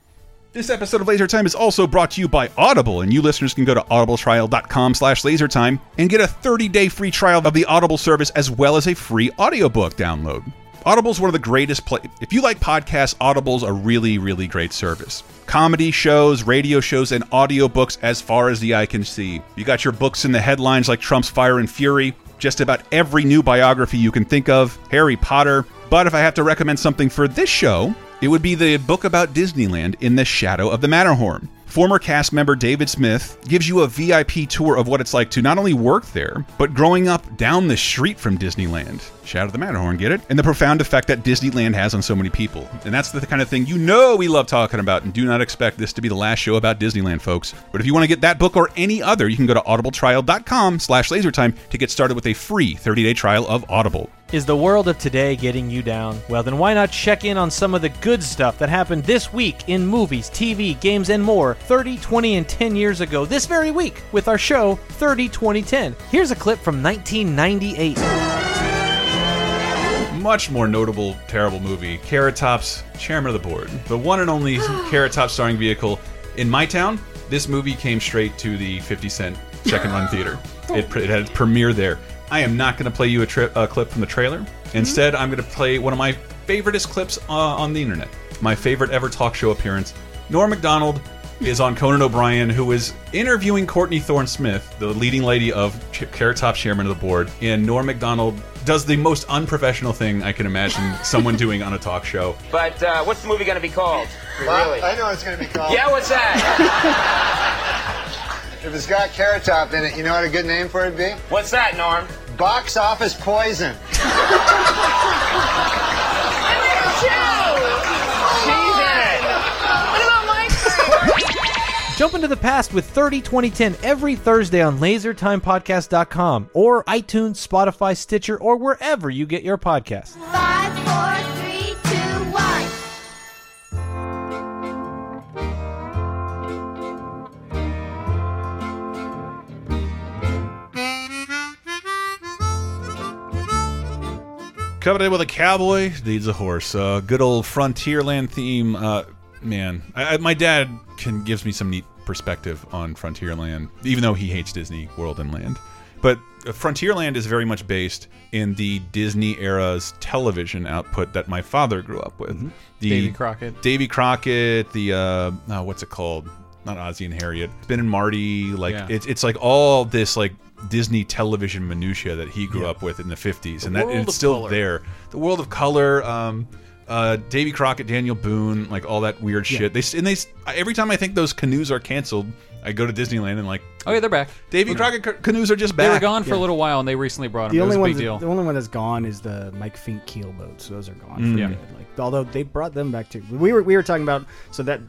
This episode of Laser Time is also brought to you by Audible, and you listeners can go to audibletrial.com slash lasertime and get a 30-day free trial of the Audible service as well as a free audiobook download. Audible's one of the greatest play if you like podcasts, Audible's a really, really great service. Comedy shows, radio shows, and audiobooks as far as the eye can see. You got your books in the headlines like Trump's Fire and Fury, just about every new biography you can think of, Harry Potter. But if I have to recommend something for this show, it would be the book about Disneyland in the shadow of the Matterhorn. Former cast member David Smith gives you a VIP tour of what it's like to not only work there, but growing up down the street from Disneyland. Shadow of the Matterhorn, get it? And the profound effect that Disneyland has on so many people. And that's the kind of thing you know we love talking about, and do not expect this to be the last show about Disneyland, folks. But if you want to get that book or any other, you can go to audibletrial.com slash lasertime to get started with a free 30-day trial of Audible. Is the world of today getting you down? Well, then why not check in on some of the good stuff that happened this week in movies, TV, games, and more 30, 20, and 10 years ago this very week with our show 30, 20, 10. Here's a clip from 1998. much more notable terrible movie, Carrot Top's Chairman of the Board, the one and only Carrot Top starring vehicle in my town. This movie came straight to the 50 cent second run theater. It, it had its premiere there. I am not going to play you a, tri a clip from the trailer. Instead, I'm going to play one of my favoriteest clips uh, on the internet. My favorite ever talk show appearance. Norm Macdonald is on Conan O'Brien, who is interviewing Courtney Thorne Smith, the leading lady of Ch Carrot Top Chairman of the Board. And Norm Macdonald does the most unprofessional thing I can imagine someone doing on a talk show. But uh, what's the movie going to be called? Really? I know it's going to be called. Yeah, what's that? if it's got Carrot Top in it, you know what a good name for it would be? What's that, Norm? Box Office Poison. What about my crew? Jump into the past with 30 2010 every Thursday on lasertimepodcast.com or iTunes, Spotify, Stitcher, or wherever you get your podcasts. Five, Covenant with a cowboy needs a horse. Uh, good old Frontierland theme. Uh, man, I, I, my dad can gives me some neat perspective on Frontierland, even though he hates Disney World and Land. But uh, Frontierland is very much based in the Disney era's television output that my father grew up with. The Davy Crockett. Davy Crockett. The uh, oh, what's it called? Not Ozzie and Harriet. Spin and Marty. Like Yeah. it's it's like all this like Disney television minutia that he grew up with in the 50s, and that and it's still color. there. The world of color. Um, uh, Davy Crockett, Daniel Boone, like all that weird shit. They s- and they every time I think those canoes are canceled, I go to Disneyland and like Oh yeah, they're back. Davy Crockett ca- canoes are just back. They were gone for a little while, and they recently brought them. The it was only a one, big deal. the only one that's gone is the Mike Fink keel boats. Those are gone. Mm. For Yeah. good. Like, although they brought them back too. We were we were talking about so that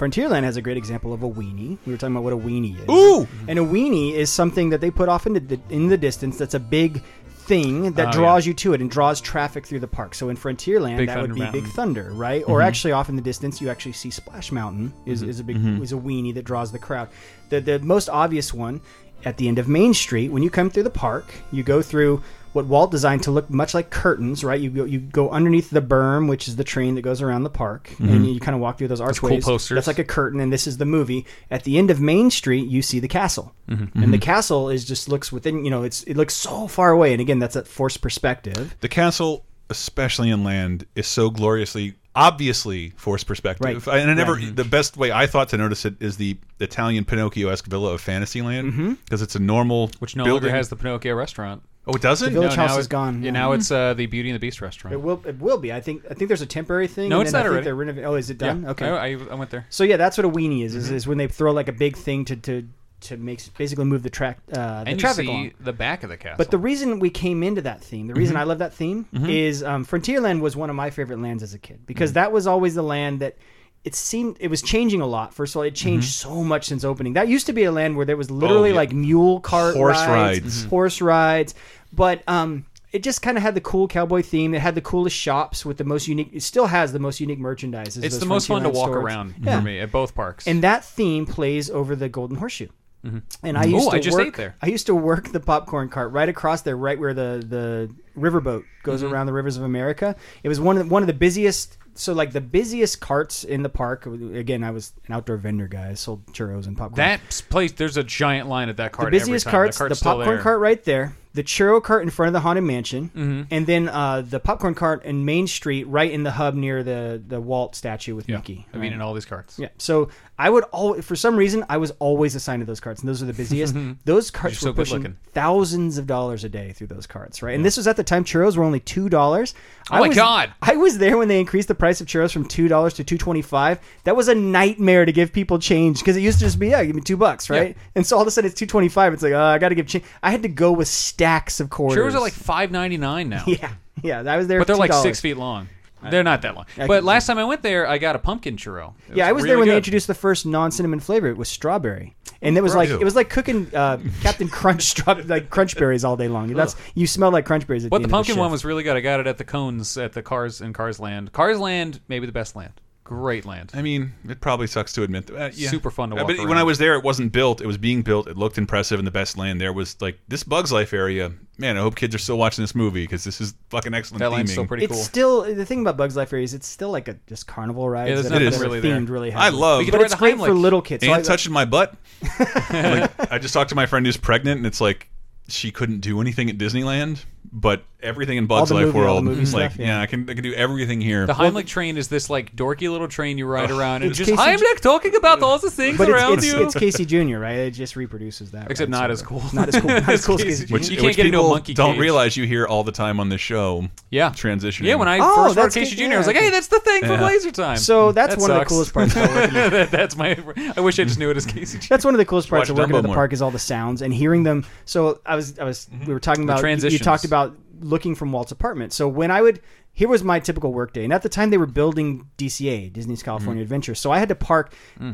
Frontierland has a great example of a weenie. We were talking about what a weenie is. Ooh! And a weenie is something that they put off into the, in the distance. That's a big thing that Oh, draws you to it and draws traffic through the park. So in Frontierland, Big that Thunder would be Mountain. Big Thunder, right? Or mm-hmm. actually, off in the distance, you actually see Splash Mountain is, mm-hmm. is a big mm-hmm. is a weenie that draws the crowd. The the most obvious one at the end of Main Street when you come through the park, you go through what Walt designed to look much like curtains, right? You go you go underneath the berm, which is the train that goes around the park, and mm-hmm. you, kind of walk through those archways. That's, cool archways. posters. That's like a curtain, and this is the movie. At the end of Main Street, you see the castle, Mm-hmm. and the mm-hmm. castle is just looks within. You know, it's it looks so far away, and again, that's that forced perspective. The castle, especially in land, is so gloriously, obviously forced perspective. Right. And I never, Right. the best way I thought to notice it is the Italian Pinocchio-esque villa of Fantasyland mm-hmm. because it's a normal which no building. longer has the Pinocchio restaurant. Oh, it doesn't. The Village no, House is it- gone. Yeah, now it's uh, the Beauty and the Beast restaurant. It will. It will be. I think. I think there's a temporary thing. No, and it's then not I think already. They're renovating. Oh, is it done? Yeah, Okay. I, I, I went there. so yeah, that's what a weenie is. Is, is when they throw like a big thing to to to make basically move the track uh, the And you traffic see along. the back of the castle. But the reason we came into that theme, the Mm-hmm. reason I love that theme, is um, Frontierland was one of my favorite lands as a kid because that was always the land that it seemed it was changing a lot. First of all, it changed Mm-hmm. so much since opening. That used to be a land where there was literally Oh, yeah. like mule cart Horse rides, rides. horse rides, but um. It just kind of had the cool cowboy theme. It had the coolest shops with the most unique. It still has the most unique merchandise. is it's the most fun to walk stores. around Yeah. for me at both parks. And that theme plays over the Golden Horseshoe. And I Ooh, used to I just work, there. I used to work the popcorn cart right across there, right where the the riverboat goes Mm-hmm. around the rivers of America. It was one of the, one of the busiest. So like the busiest carts in the park. Again, I was an outdoor vendor guy. I sold churros and popcorn. that place, there's a giant line at that cart. the busiest carts, the popcorn cart right there, the churro cart in front of the haunted mansion, Mm-hmm. and then uh, the popcorn cart in Main Street, right in the hub near the the Walt statue with Yeah. Mickey. I mean, in all these carts. Yeah. So I would all for some reason, I was always assigned to those carts, and those are the busiest. those carts so were pushing thousands of dollars a day through those carts, right? And this was at the time churros were only two dollars. Oh my God. I was there when they increased the price of churros from two dollars to two twenty five. That was a nightmare to give people change because it used to just be yeah, give me two bucks, right? And so all of a sudden it's two twenty five. It's like oh, I got to give change. I had to go with stacks of quarters. Churros are like five ninety nine now. yeah, yeah. that was there, but they're like $2. six feet long. They're not that long. But last time I went there, I got a pumpkin churro. It Yeah, I was really there when they introduced the first non-cinnamon flavor. It was strawberry, and it was like it was like cooking uh, Captain Crunch like crunch berries all day long. That's you smell like crunch berries. At But the, the pumpkin one was really good. I got it at the cones at the Cars in Cars Land. Cars Land, maybe the best land. Great land. I mean, it probably sucks to admit that. Uh, yeah. Super fun to Uh, walk But when. I was there, it wasn't built. It was being built. It looked impressive, and the best land there was like this Bugs Life area. Man, I hope kids are still watching this movie because this is fucking excellent. That land's theming. still pretty It's cool. still the thing about Bugs Life areas. It's still like a just carnival ride. Yeah, there's that nothing are- that are really there. themed really I love. We could But ride it's the great for little kids. So I- touching my butt. like, I just talked to my friend who's pregnant, and it's like she couldn't do anything at Disneyland. But everything in All Bugs Life movie- World, movie like stuff, yeah. I can I can do everything here. The Heimlich train is this like dorky little train you ride around and It's just Casey- Heimlich talking about all the things But around it's, it's, you. it's Casey Jr., right? It just reproduces that. Except right? not So- as cool. Not as cool. Not as cool as Casey Casey Jr. which, You can't which get into a monkey don't cage. realize you hear all the time on this show. Yeah. transitioning. Yeah, when I Oh, first heard Casey good, Jr., I was like, "Hey, that's the thing from Yeah. Laser Time." So that's That one of the coolest parts. That- that's my. I wish I just knew it as Casey That's one of the coolest parts of working at the park is all the sounds and hearing them. So I was, I was, mm-hmm. we were talking about. you- You, talked about looking from Walt's apartment. So when I would, here was my typical workday, and at the time they were building DCA, Disney's California Adventure. So I had to park.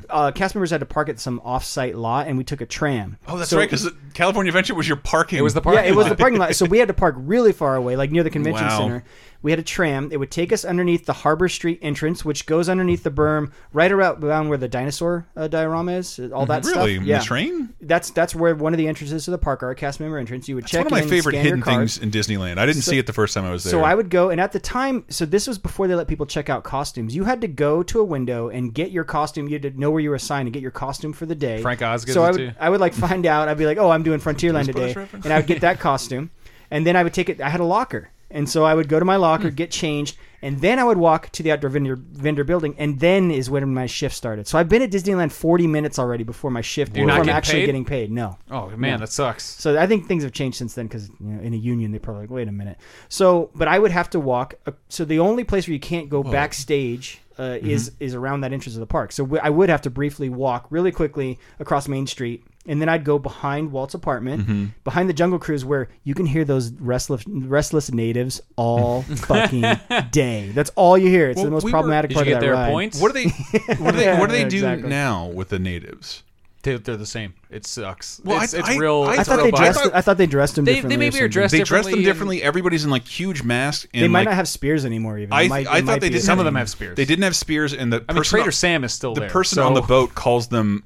Uh, cast members had to park at some off-site lot, and we took a tram. Oh, that's So- right, because California Adventure was your parking. It was the parking. yeah, parking it was lot. the parking lot. So we had to park really far away, like near the convention Wow. center. We had a tram. It would take us underneath the Harbor Street entrance, which goes underneath the berm, right around, around where the dinosaur uh, diorama is. All that Really? stuff. In Yeah. the train? That's that's where one of the entrances to the park are. A cast member entrance. You would It's check one of my in, favorite hidden things in Disneyland. I didn't So- see it the first time I was there. So I would go, and at the time, so this was before they let people check out costumes. You had to go to a window and get your costume. You had to know where you were assigned and get your costume for the day. Frank Oz gives So it I would, you. I would like find out. I'd be like, oh, I'm doing Frontierland today, reference? and I would get that costume, and then I would take it. I had a locker, and so I would go to my Hmm. locker, get changed, and then I would walk to the outdoor vendor vendor building, and then is when my shift started. So I've been at Disneyland 40 minutes already before my shift. You're before not I'm getting actually paid? getting paid. No. Oh man, that sucks. So I think things have changed since then because you know, in a union they probably like, wait a minute. So, but I would have to walk. Uh, so the only place where you can't go backstage uh, is is around that entrance of the park. So w- I would have to briefly walk really quickly across Main Street, and then I'd go behind Walt's apartment, mm-hmm. behind the Jungle Cruise, where you can hear those restless restless natives all fucking day. That's all you hear. It's Well, the most we were- problematic Did you part get of that their ride. points? What do they? What do they? Yeah, what do they yeah, do exactly. now with the natives? They, they're the same. It sucks. Well, it's, I- it's I- real. I I it's thought real they I dressed. thought- I thought they dressed them They- they maybe are something. dressed They dress them differently. Everybody's in like huge masks. And They might like, not have spears anymore. Even I, might- I thought they did. Some of them have spears. They didn't have spears, and the I mean, Trader on- Sam is still there. the there. person so- on the boat calls them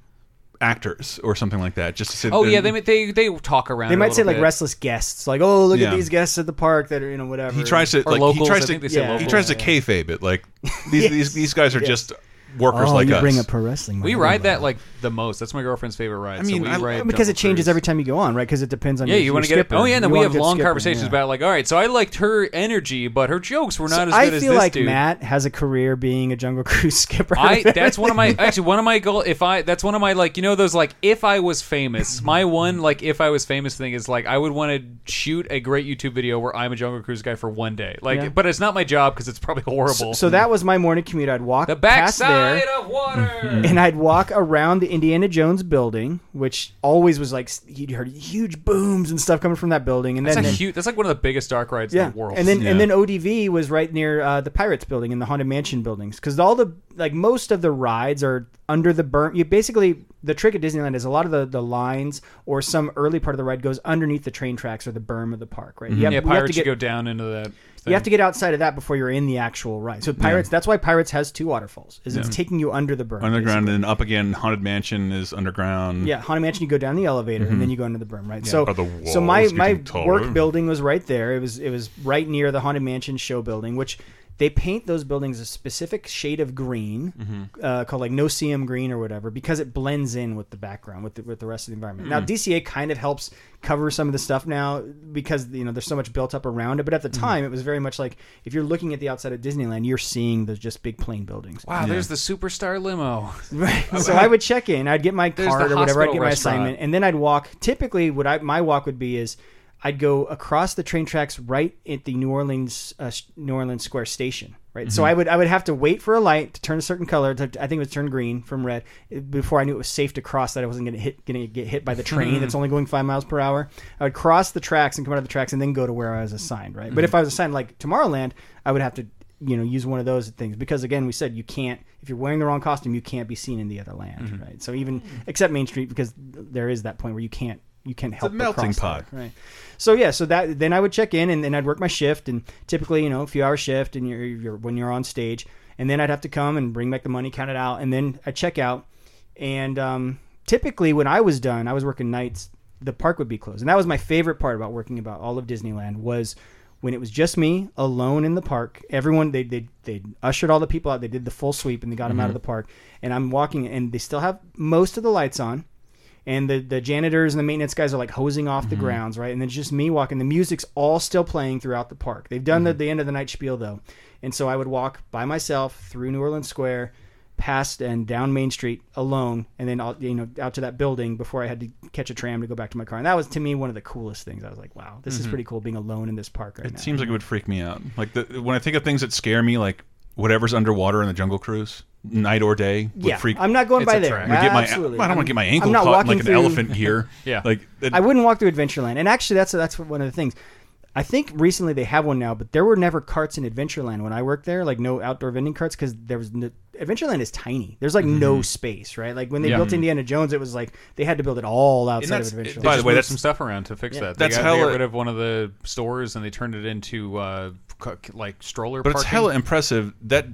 actors or something like that. Just to sit. Oh yeah, they they they talk around. They it a might say little like bit. restless guests, like oh look Yeah. at these guests at the park that are you know whatever. He tries to Or like locals, he tries to think they Yeah. he tries to kayfabe it. Like these Yes. these these guys are Yes. just workers oh, like you us. bring up pro wrestling. We ride that like the most. That's my girlfriend's favorite ride. I mean, so we I- ride because it changes Cruise. every time you go on, right? Because it depends on Yeah, your, you your want to get. skipper. Oh yeah, and then You we want have a long skipper, conversations yeah. about like, all right, so I liked her energy, but her jokes were not as I good as i feel this like dude. Matt has a career being a Jungle Cruise skipper. I that's one of my actually one of my goal if I that's one of my like you know those like if I was famous my one like if I was famous thing is like I would want to shoot a great YouTube video where I'm a Jungle Cruise guy for one day like Yeah. but it's not my job because it's probably horrible. So, so that was my morning commute. I'd walk the past there. backside of water. and I'd walk around the Indiana Jones building, which always was like you'd heard huge booms and stuff coming from that building, and That's then, a then huge. That's like one of the biggest dark rides yeah, in the world. and then Yeah. and then ODV was right near uh, the Pirates building and the Haunted Mansion buildings because all the like most of the rides are under the berm. You basically the trick at Disneyland is a lot of the the lines or some early part of the ride goes underneath the train tracks or the berm of the park, right? You have, yeah, you have to pirates get- should go down into that. You have to get outside of that before you're in the actual ride. So pirates, that's why pirates has two waterfalls. Is it's taking you under the berm. underground basically. and up again. Haunted Mansion is underground. Yeah, Haunted Mansion. You go down the elevator and then mm-hmm. you go into the berm, right? But So, the so my my taller. work building was right there. It was it was right near the Haunted Mansion show building, which they paint those buildings a specific shade of green, mm-hmm. uh, called like no-seum green or whatever, because it blends in with the background with the, with the rest of the environment. Now hmm. DCA kind of helps cover some of the stuff now because you know there's so much built up around it. But at the hmm. time, it was very much like if you're looking at the outside of Disneyland, you're seeing those just big plain buildings. Wow, there's the superstar limo. Right. So I would check in. I'd get my There's card or whatever. I'd hospital get my restaurant. assignment, and then I'd walk. Typically, what I my walk would be is I'd go across the train tracks right at the New Orleans uh, New Orleans Square station. Right. Mm-hmm. So I would I would have to wait for a light to turn a certain color. To, I think it was turn green from red eh, before I knew it was safe to cross. That I wasn't going to hit going to get hit by the train that's only going five miles per hour. I would cross the tracks and come out of the tracks and then go to where I was assigned. Right. Mm-hmm. But if I was assigned like Tomorrowland, I would have to you know use one of those things because again we said you can't if you're wearing the wrong costume you can't be seen in the other land Mm-hmm. right so even except main street because there is that point where you can't you can't help but melting pot. there, right. So yeah so that then i would check in and then i'd work my shift and typically you know a few hour shift and you're, you're when you're on stage. And then i'd have to come and bring back the money count it out and then i check out. And um, typically when i was done i was working nights the park would be closed. And that was my favorite part about working about all of disneyland was when it was just me alone in the park everyone they they they ushered all the people out. They did the full sweep and they got them out of the park. And i'm walking and they still have most of the lights on and the the janitors and the maintenance guys are like hosing off the mm-hmm. grounds, right? And then just me walking. The music's all still playing throughout the park. They've done the, mm-hmm. the end of the night spiel though, and so I would walk by myself through New Orleans Square, past and down Main Street alone, and then all, you know out to that building before I had to catch a tram to go back to my car. And that was to me one of the coolest things. I was like, wow, this is mm-hmm. pretty cool being alone in this park right It now. seems like it would freak me out. Like the, when I think of things that scare me, like whatever's underwater in the Jungle Cruise, night or day, would yeah, freak. I'm not going It's by a there. trek. I'm get my, Absolutely. I don't want to get my ankle caught in, walking like an through- elephant here. Yeah. like it, I wouldn't walk through Adventureland, and actually, that's that's one of the things. I think recently they have one now, but there were never carts in Adventureland when I worked there, like no outdoor vending carts, because there was no, Adventureland is tiny. There's like Mm-hmm. no space, right? Like when they Yeah. built Indiana Jones, it was like they had to build it all outside of that's- Adventureland. by the Just way, that's- some stuff around to fix Yeah. that. They That's got, they got rid of one of the stores and they turned it into uh, like stroller. But it's parking. hella impressive that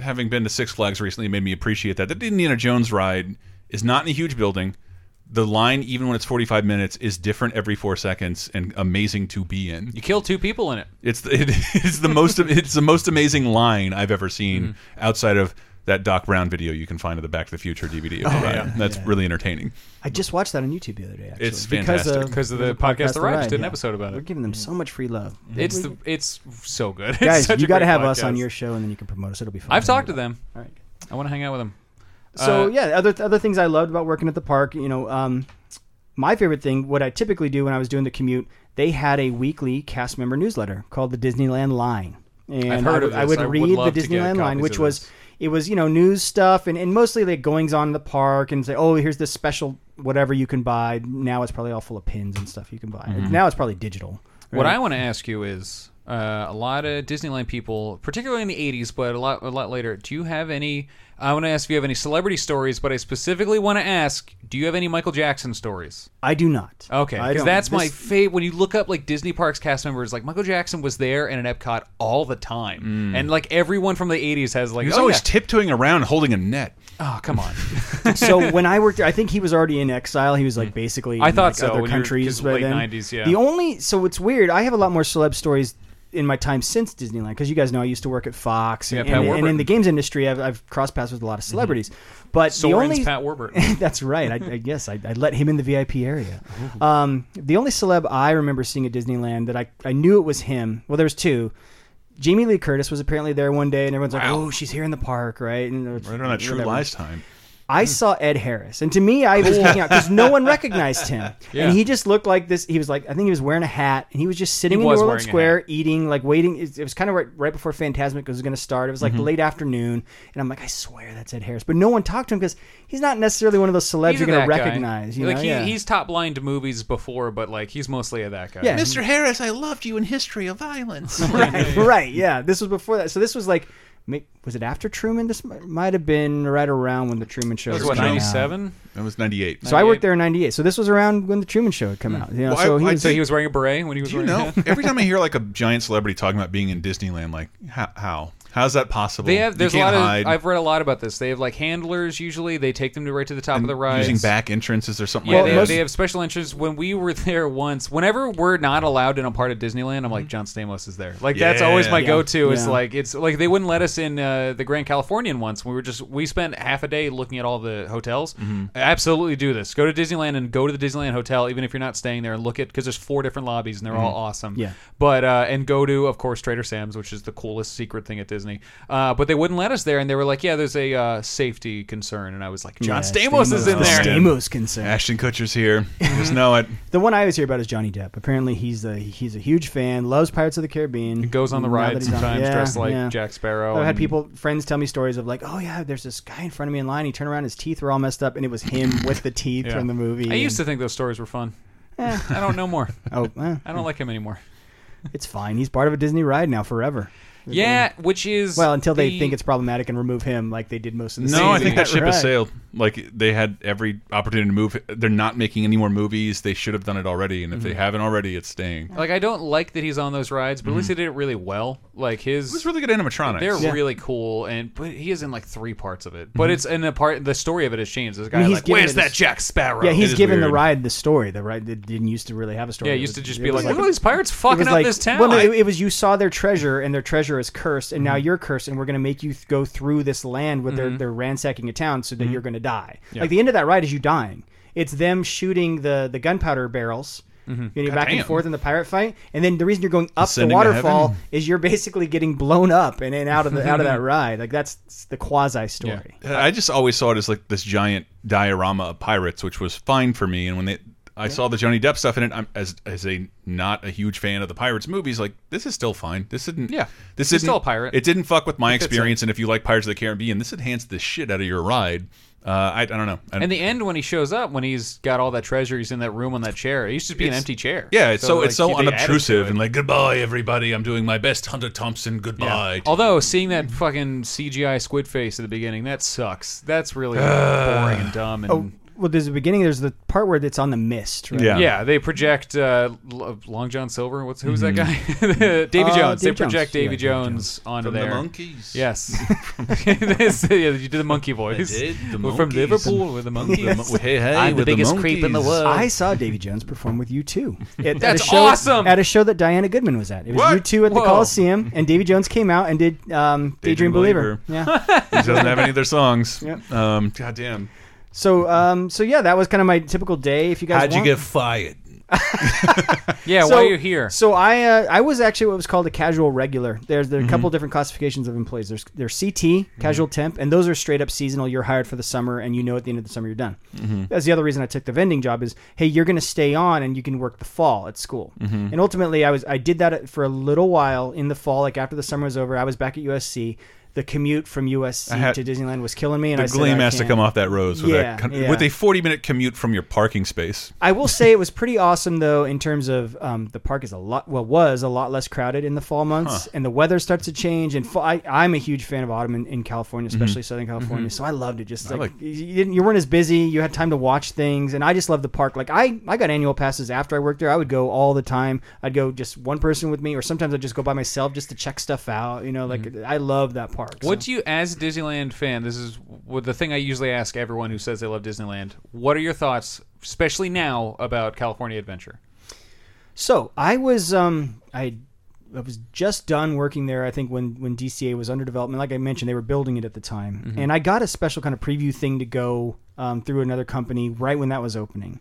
having been to Six Flags recently made me appreciate that. The Indiana Jones ride is not in a huge building. The line, even when it's 45 minutes, is different every four seconds and amazing to be in. You kill two people in it. It's the, it, it's the most it's the most amazing line I've ever seen Mm-hmm. outside of that Doc Brown video you can find of the Back to the Future DVD. Oh, Of the ride. That's really entertaining. I just watched that on YouTube the other day. Actually, It's because fantastic. of, Because of the podcast The Ride just did an yeah. episode about it. We're giving them so much free love. It's the it's so good. It's Guys, such you got to great have us on your show, and then you can promote us. It'll be fun. I've talked to them. All right. I want to hang out with them. So Uh, yeah, other other things I loved about working at the park, you know, um, my favorite thing, what I typically do when I was doing the commute, they had a weekly cast member newsletter called the Disneyland Line, and I've heard I, of would- I this. would I would read love the Disneyland Line, which was this. It was you know news stuff and, and mostly like goings on in the park and say, oh, here's this special whatever you can buy. Now it's probably all full of pins and stuff you can buy. Mm-hmm. Now it's probably digital. What? I want to ask you is uh, a lot of Disneyland people, particularly in the '80s, but a lot a lot later. Do you have any? I want to ask if you have any celebrity stories, but I specifically want to ask: Do you have any Michael Jackson stories? I do not. Okay, because don't. that's my This- favorite. When you look up like Disney parks cast members, like Michael Jackson was there and at Epcot all the time, and like everyone from the '80s has like, He's oh, always yeah. tiptoeing around holding a net. oh come on. so when I worked there, I think he was already in exile. He was like basically I in, thought like, so, other when you were- countries 'cause by late then. 90s, yeah. The only so it's weird. I have a lot more celeb stories in my time since Disneyland because you guys know I used to work at Fox Yeah, and, Pat and, and in the games industry I've, I've crossed paths with a lot of celebrities. But the only Pat Warburton. that's right. I, I guess I, I let him in the VIP area. Um, the only celeb I remember seeing at Disneyland that I, I knew it was him. Well, there was two. Jamie Lee Curtis was apparently there one day, and everyone's like, "Oh, she's here in the park, right?" And it's- Right on that True whatever. Lies time. I saw Ed Harris, and to me, I was geeking out because no one recognized him, Yeah. and he just looked like this. He was like, I think he was wearing a hat, and he was just sitting He in was New wearing Orleans a Square, eating, like waiting. It, it was kind of right, right before Fantasmic was going to start. It was like Mm-hmm. late afternoon, and I'm like, I swear that's Ed Harris, but no one talked to him because he's not necessarily one of those celebs you're going to that guy. recognize. You like know? he, yeah. he's top line to movies before, but like he's mostly a that guy. Yeah. Mr. Harris, I loved you in History of Violence. right, right, yeah. This was before that, so this was like. Ma- Was it after Truman? This might have been right around when the Truman Show That was was what out. ninety seven. that was 98. So I worked there in '98. So this was around when the Truman Show had come hmm. out. You know, Well, I- so he I was, So he was wearing a beret when he was Do you wearing. know? a? Every time I hear like a giant celebrity talking about being in Disneyland, like how how how's that possible? They have. There's a can't lot of. I've read a lot about this. They have like handlers. Usually, they take them to right to the top of the ride. using back entrances or something Yeah, like they, that. have, they have special entrances. When we were there once, whenever we're not allowed in a part of Disneyland, I'm like, John Stamos is there. Like that's always my Yeah. go-to. It's Yeah. like it's like they wouldn't let us in uh, the Grand Californian once. We were just we spent half a day looking at all the hotels. Mm-hmm. Absolutely do this. Go to Disneyland and go to the Disneyland hotel, even if you're not staying there, and look at because there's four different lobbies and they're all awesome. Yeah. But uh, and go to of course Trader Sam's, which is the coolest secret thing at Disney. Uh, but they wouldn't let us there, and they were like, yeah, there's a uh, safety concern, and I was like, John Yeah, Stamos, is in the there. Stamos concern. Ashton Kutcher's here. Just know it. The one I always hear about is Johnny Depp. Apparently, he's a he's a huge fan, loves Pirates of the Caribbean. He goes on the ride that he's on- sometimes yeah, dressed like yeah. Jack Sparrow. I've had and- people, friends, tell me stories of like, oh yeah, there's this guy in front of me in line. He turned around, his teeth were all messed up, and it was him with the teeth Yeah. from the movie. I used to think those stories were fun. I don't know more. Oh, eh, I don't like him anymore. it's fine. He's part of a Disney ride now forever. Yeah, which is Well, until they the- think it's problematic and remove him, like they did most of the. No, I season. think that ship has Right. sailed. Like they had every opportunity to move. They're not making any more movies. They should have done it already, and if Mm-hmm. they haven't already, it's staying. Like I don't like that he's on those rides, but at least he did it really well. Like his was really good animatronics. They're Yeah. really cool, and but he is in like three parts of it. But it's in a part. The story of it has changed. This guy mean, he's like, given where's it that his- Jack Sparrow? Yeah, he's is given the weird. ride the story. The ride that didn't used to really have a story. yeah. It used to just be was like, look at these pirates fucking was up like, this town. Well, no, it, it was you saw their treasure, and their treasure is cursed, and now mm-hmm. you're cursed, and we're going to make you th- go through this land where they're mm-hmm. they're ransacking a town so that mm-hmm. you're going to die. Like the end of that ride is you dying. It's them shooting the the gunpowder barrels. Mm-hmm. You know, back and Goddamn. forth in the pirate fight, and then the reason you're going up the Ascending to waterfall heaven. is you're basically getting blown up and, and out of the out of that ride. Like that's the quasi story. I just always saw it as like this giant diorama of pirates, which was fine for me. And when they, I saw the Johnny Depp stuff in it, I'm as as a not a huge fan of the pirates movies. Like this is still fine. This isn't. Yeah. this isn't still a pirate. It didn't fuck with my fits experience. And if you like Pirates of the Caribbean, this enhanced the shit out of your ride. Uh, I, I don't know. I, In the end, when he shows up, when he's got all that treasure, he's in that room on that chair. It used to be an empty chair. yeah, it's so, like, it's so they added to unobtrusive and like goodbye everybody. I'm doing my best, Hunter Thompson. Yeah. Goodbye. Although seeing that fucking CGI squid face at the beginning, that sucks. That's really boring and dumb. And Oh, well, there's the beginning. There's the part where it's on the mist, right? Yeah. yeah, they project uh, Long John Silver. What's who's that guy? Mm-hmm. Davy Uh, Jones. they Davy Jones. project Yeah, Davy Davy Jones onto From the there. Monkees. Yes. This- yeah, you did the monkey voice. did, the We're from Monkees. Liverpool with the Monkees. The- hey, hey, I'm the with biggest creep in the world. I saw Davy Jones perform with you too. At, That's at a show, awesome! At a show that Diana Goodman was at. It was What? you two at the Whoa. Coliseum, and Davy Jones came out and did um, Daydream, Daydream Believer. Believer. Yeah. He doesn't have any of their songs. Yep. Um, God damn. So, um, so yeah, that was kind of my typical day. If you guys want. You get fired? yeah, So- why are you here? So I uh, I was actually what was called a casual regular. There's there are a Mm-hmm. couple different classifications of employees. There's there's CT, casual temp, and those are straight up seasonal. You're hired for the summer, and you know at the end of the summer you're done. Mm-hmm. That's the other reason I took the vending job is hey you're going to stay on and you can work the fall at school. Mm-hmm. And ultimately I was I did that for a little while in the fall. Like after the summer was over, I was back at USC. The commute from USC had- to Disneyland was killing me, and The I said, gleam I has to come off that rose with, Yeah, that, yeah. with a 40 minute commute from your parking space. I will say it was pretty awesome though in terms of um, the park is a lot well was a lot less crowded in the fall months and the weather starts to change and fall, I, I'm a huge fan of autumn in, in California mm-hmm. especially Southern California mm-hmm. so I loved it just like, like- you, didn't, you weren't as busy you had time to watch things and I just loved the park like I, I got annual passes after I worked there I would go all the time I'd go just one person with me or sometimes I'd just go by myself just to check stuff out you know like mm-hmm. I love that park so. What do you, as a Disneyland fan, this is the thing I usually ask everyone who says they love Disneyland. What are your thoughts, especially now, about California Adventure? So I was um I I was just done working there. I think when when DCA was under development, like I mentioned, they were building it at the time, Mm-hmm. and I got a special kind of preview thing to go um, through another company right when that was opening.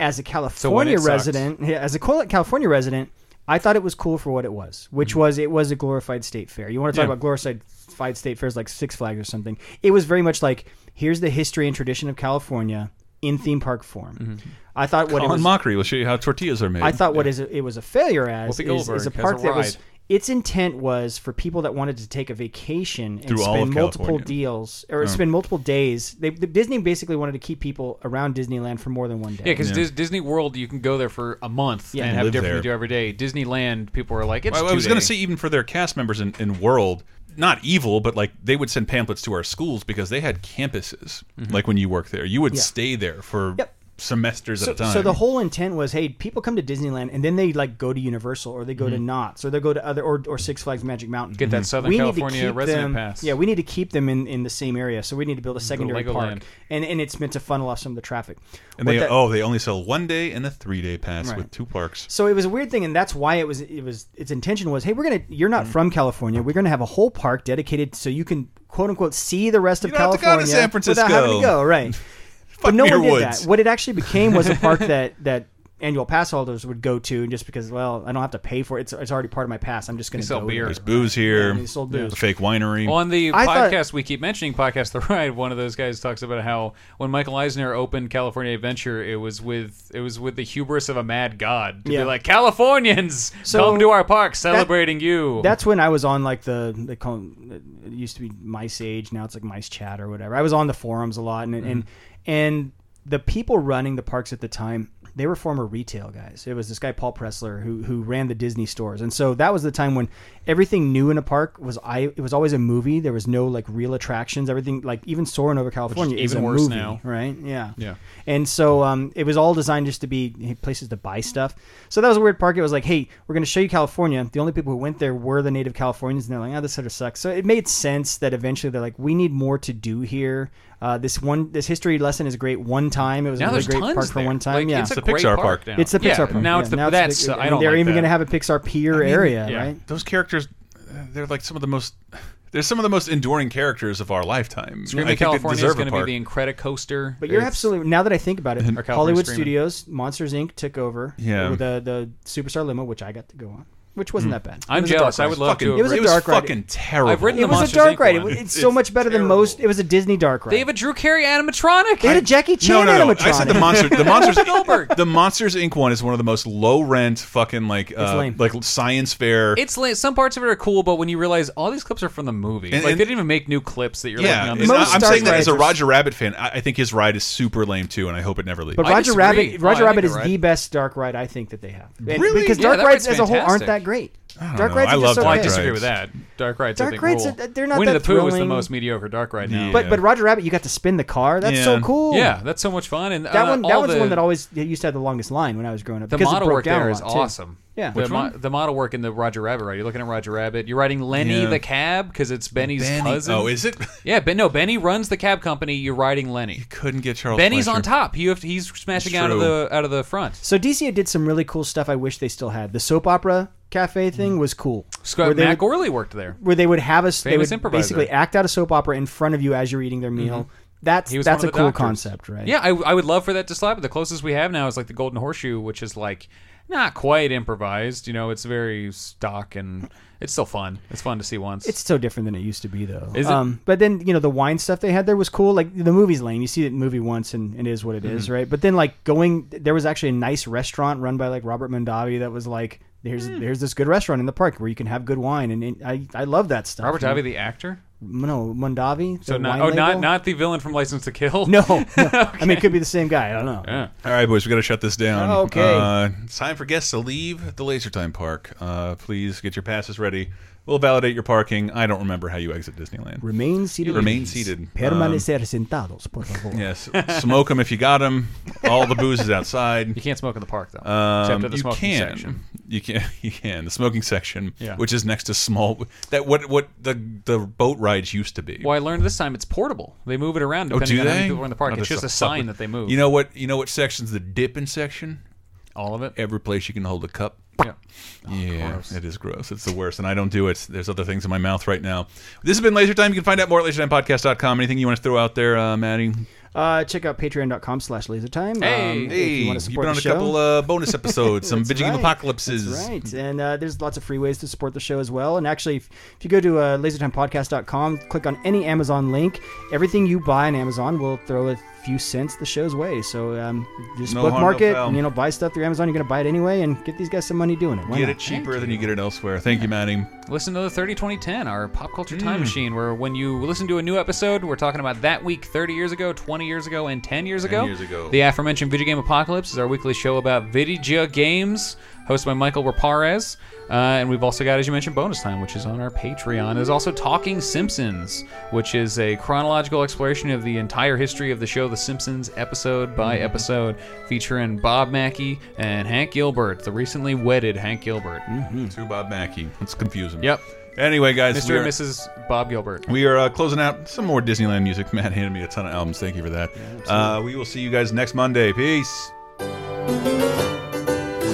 As a California Mm-hmm. sucked. resident, yeah, as a California resident, I thought it was cool for what it was, which was it was a glorified state fair. You want to talk Mm-hmm. Yeah. about glorified state fairs like Six Flags or something? It was very much like here's the history and tradition of California in theme park form. Mm-hmm. I thought what it was. Mockery will show you how tortillas are made. I thought what is it was a failure as is, is a park that was. Its intent was for people that wanted to take a vacation and Through spend multiple California. deals or oh. spend multiple days. They, the Disney basically wanted to keep people around Disneyland for more than one day. Yeah, because Yeah. Disney World, you can go there for a month Yeah. and And have live different there. to do every day. Disneyland, people are like, it's I, I was going to say even for their cast members in, in World, not evil, but like they would send pamphlets to our schools because they had campuses. Mm-hmm. Like when you work there, you would Yeah. stay there for Yep. Semesters so, at a time. so the whole intent was, hey, people come to Disneyland and then they like go to Universal or they go to mm-hmm. Knott's or they go to other or, or Six Flags Magic Mountain. Get that Southern we California need to keep resident them, pass. Yeah, we need to keep them in, in the same area. So we need to build a secondary park, and and it's meant to funnel off some of the traffic. and What they that- oh they only sell one day and a three day pass Right. with two parks. So it was a weird thing, and that's why it was. It was its intention was, hey, we're gonna. You're not mm-hmm. from California. We're gonna have a whole park dedicated so you can quote unquote see the rest of You don't have to go to California San Francisco. without having to go. Right. but no your one did woods. that. What it actually became was a park that that annual pass holders would go to, just because well, I don't have to pay for it. It's, it's already part of my pass. I'm just gonna sell go beer. there. There's booze here. Yeah, they sold booze. The fake winery. On the I thought- podcast we keep mentioning, podcast the ride, one of those guys talks about how when Michael Eisner opened California Adventure, it was with it was with the hubris of a mad god to Yeah. be like Californians, So come to our park, celebrating you. That's when I was on like the they call it, it used to be Mice Age, now it's like Mice Chat or whatever. I was on the forums a lot, and and mm-hmm. And the people running the parks at the time. They were former retail guys. It was this guy Paul Pressler who who ran the Disney stores, and so that was the time when everything new in a park was I. It was always a movie. There was no like real attractions. Everything like even Soarin' over California is even a worse movie, now. right? Yeah, Yeah. And so um, it was all designed just to be places to buy stuff. So that was a weird park. It was like, hey, we're going to show you California. The only people who went there were the native Californians, and they're like, oh, this sort of sucks. So it made sense that eventually they're like, we need more to do here. Uh, this one, this history lesson is great one time. It was now a really great tons park for one time. Like, yeah, it's a the great Pixar park. park. now. it's the Yeah, Pixar park. Now yeah. it's the now that's big- I and don't They're like even going to have a Pixar Pier area, yeah. right? Those characters, they're like some of the most. They're some of the most enduring characters of our lifetime. I Screaming California is going to be park. the Incredicoaster. But you're It's- absolutely now that I think about it, Hollywood Screaming. Studios, Monsters Inc. took over. Yeah. with the the Superstar limo, which I got to go on, which wasn't that bad. I'm was a dark jealous. I ride. would love fucking, to. It was a it was dark ride. fucking terrible. I've ridden It the was a Monsters, dark Inc. ride. It, one. was- it's so much better than most. It was a Disney dark ride. They have a Drew Carey animatronic. They had a Jackie Chan no, no. animatronic. I said the monster. The monsters. Goldberg. The Monsters Inc. one is one of the most low rent, fucking like, uh, lame. like science fair. It's lame. some parts of it are cool, but when you realize all these clips are from the movie, And- like and- they didn't even make new clips that you're yeah, looking on it's the not- I'm Dark saying that as a rides are- Roger Rabbit fan. I, I think his ride is super lame too, and I hope it never leaves. But I Roger disagree. Rabbit, Oh, I Roger think Rabbit you're is right. the best dark ride I think that they have. And- Really? Because Yeah, dark that rides ride's as a whole aren't fantastic. that great. don't Dark know. rides I are love just Well, I okay. disagree with that. Dark rides, Dark I think, rides rule. are- they're not Winnie that the Pooh is the thrilling. most mediocre dark ride now. Yeah. But but Roger Rabbit, you got to spin the car. That's so Yeah. cool. yeah, that's so much fun. And That uh, one, that was the, the one that always it used to have the longest line when I was growing up. The because it model broke work down there a is lot, too. awesome. Yeah. the, mo- the model work in the Roger Rabbit Right, You're looking at Roger Rabbit. You're riding Lenny Yeah. the cab because it's Benny's Benny- cousin. Oh, is it? Yeah, but no, Benny runs the cab company. You're riding Lenny. You couldn't get Charles. Benny's Fleischer. on top. You have to, he's smashing It's out of true. the out of the front. So DCA did some really cool stuff. I wish they still had. The soap opera cafe mm-hmm. thing was cool. Scott Where they Matt would- Gourley worked there. where they would have us. They would improviser. basically act out a soap opera in front of you as you're eating their meal. Mm-hmm. That's He was that's one a of the cool doctors. concept, right? Yeah, I, I would love for that to slap. The closest we have now is like the Golden Horseshoe, which is like not quite improvised. You know, it's very stock and it's still fun. It's fun to see once. It's so different than it used to be, though. Is it? Um, but then you know the wine stuff they had there was cool. Like the movie's lame. You see the movie once and it is what it is, Mm-hmm. right? But then like going, there was actually a nice restaurant run by like Robert Mondavi that was like, there's Hmm. there's this good restaurant in the park where you can have good wine, and it, I I love that stuff. Robert you? Davi, the actor. no Mondavi. So not oh not label? not the villain from License to Kill. no. no. I mean, it could be the same guy. I don't know. Yeah. All right, boys, we got to shut this down. Okay. Uh, it's time for guests to leave the Laser Time Park. Uh, please get your passes ready. We'll validate your parking. I don't remember how you exit Disneyland. Remain seated. Remain seated. Permanecer sentados, por favor. Yes, smoke them if you got them. All the booze is outside. You can't smoke in the park though, Um, except at the you smoking can. section. You can. You can. The smoking section, Yeah. which is next to small. That what what the the boat rides used to be. Well, I learned this time it's portable. They move it around Oh, depending do on how many people are in the park. Oh, it's just a fuck sign that they move. You know what? You know what section's the dipping section? all of it. Every place you can hold a cup. Yeah. yeah, it is gross. It's the worst, and I don't do it. There's other things in my mouth right now. This has been Laser Time. You can find out more at lasertimepodcast.com. Anything you want to throw out there, uh, Maddie? Uh, check out patreon.com slash lasertime. Hey, um, Hey, if you want to you've support been on the a show. couple uh, bonus episodes, some That's Video Game right. Apocalypses. That's right. And uh, there's lots of free ways to support the show as well. And actually, if, if you go to uh, lasertimepodcast.com, click on any Amazon link, everything you buy on Amazon will throw a few cents the show's way. So um, just No harm, bookmark no it, foul. and, you know, buy stuff through Amazon. You're going to buy it anyway, and get these guys some money doing it. Why Get not? it cheaper than you get it elsewhere. Thank you, Maddie. Listen to the 30 2010, our pop culture time Mm. machine, where when you listen to a new episode, we're talking about that week 30 years ago, 20 years ago, and 10 years ago. years ago. The aforementioned Video Game Apocalypse is our weekly show about video games, hosted by Michael Raparez. Uh, and we've also got, as you mentioned, Bonus Time, which is on our Patreon. There's also Talking Simpsons, which is a chronological exploration of the entire history of the show The Simpsons, episode by Mm-hmm. episode, featuring Bob Mackey and Hank Gilbert, the recently wedded Hank Gilbert. To Bob Mackey. That's confusing. Yep. Anyway, guys, Mr. and are, Mrs. Bob Gilbert. we are uh, closing out some more Disneyland music. Matt handed me a ton of albums. Thank you for that. uh, we will see you guys next Monday. Peace.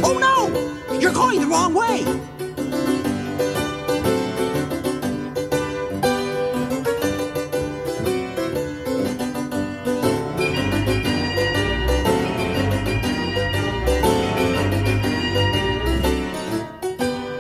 Oh no! You're going the wrong way!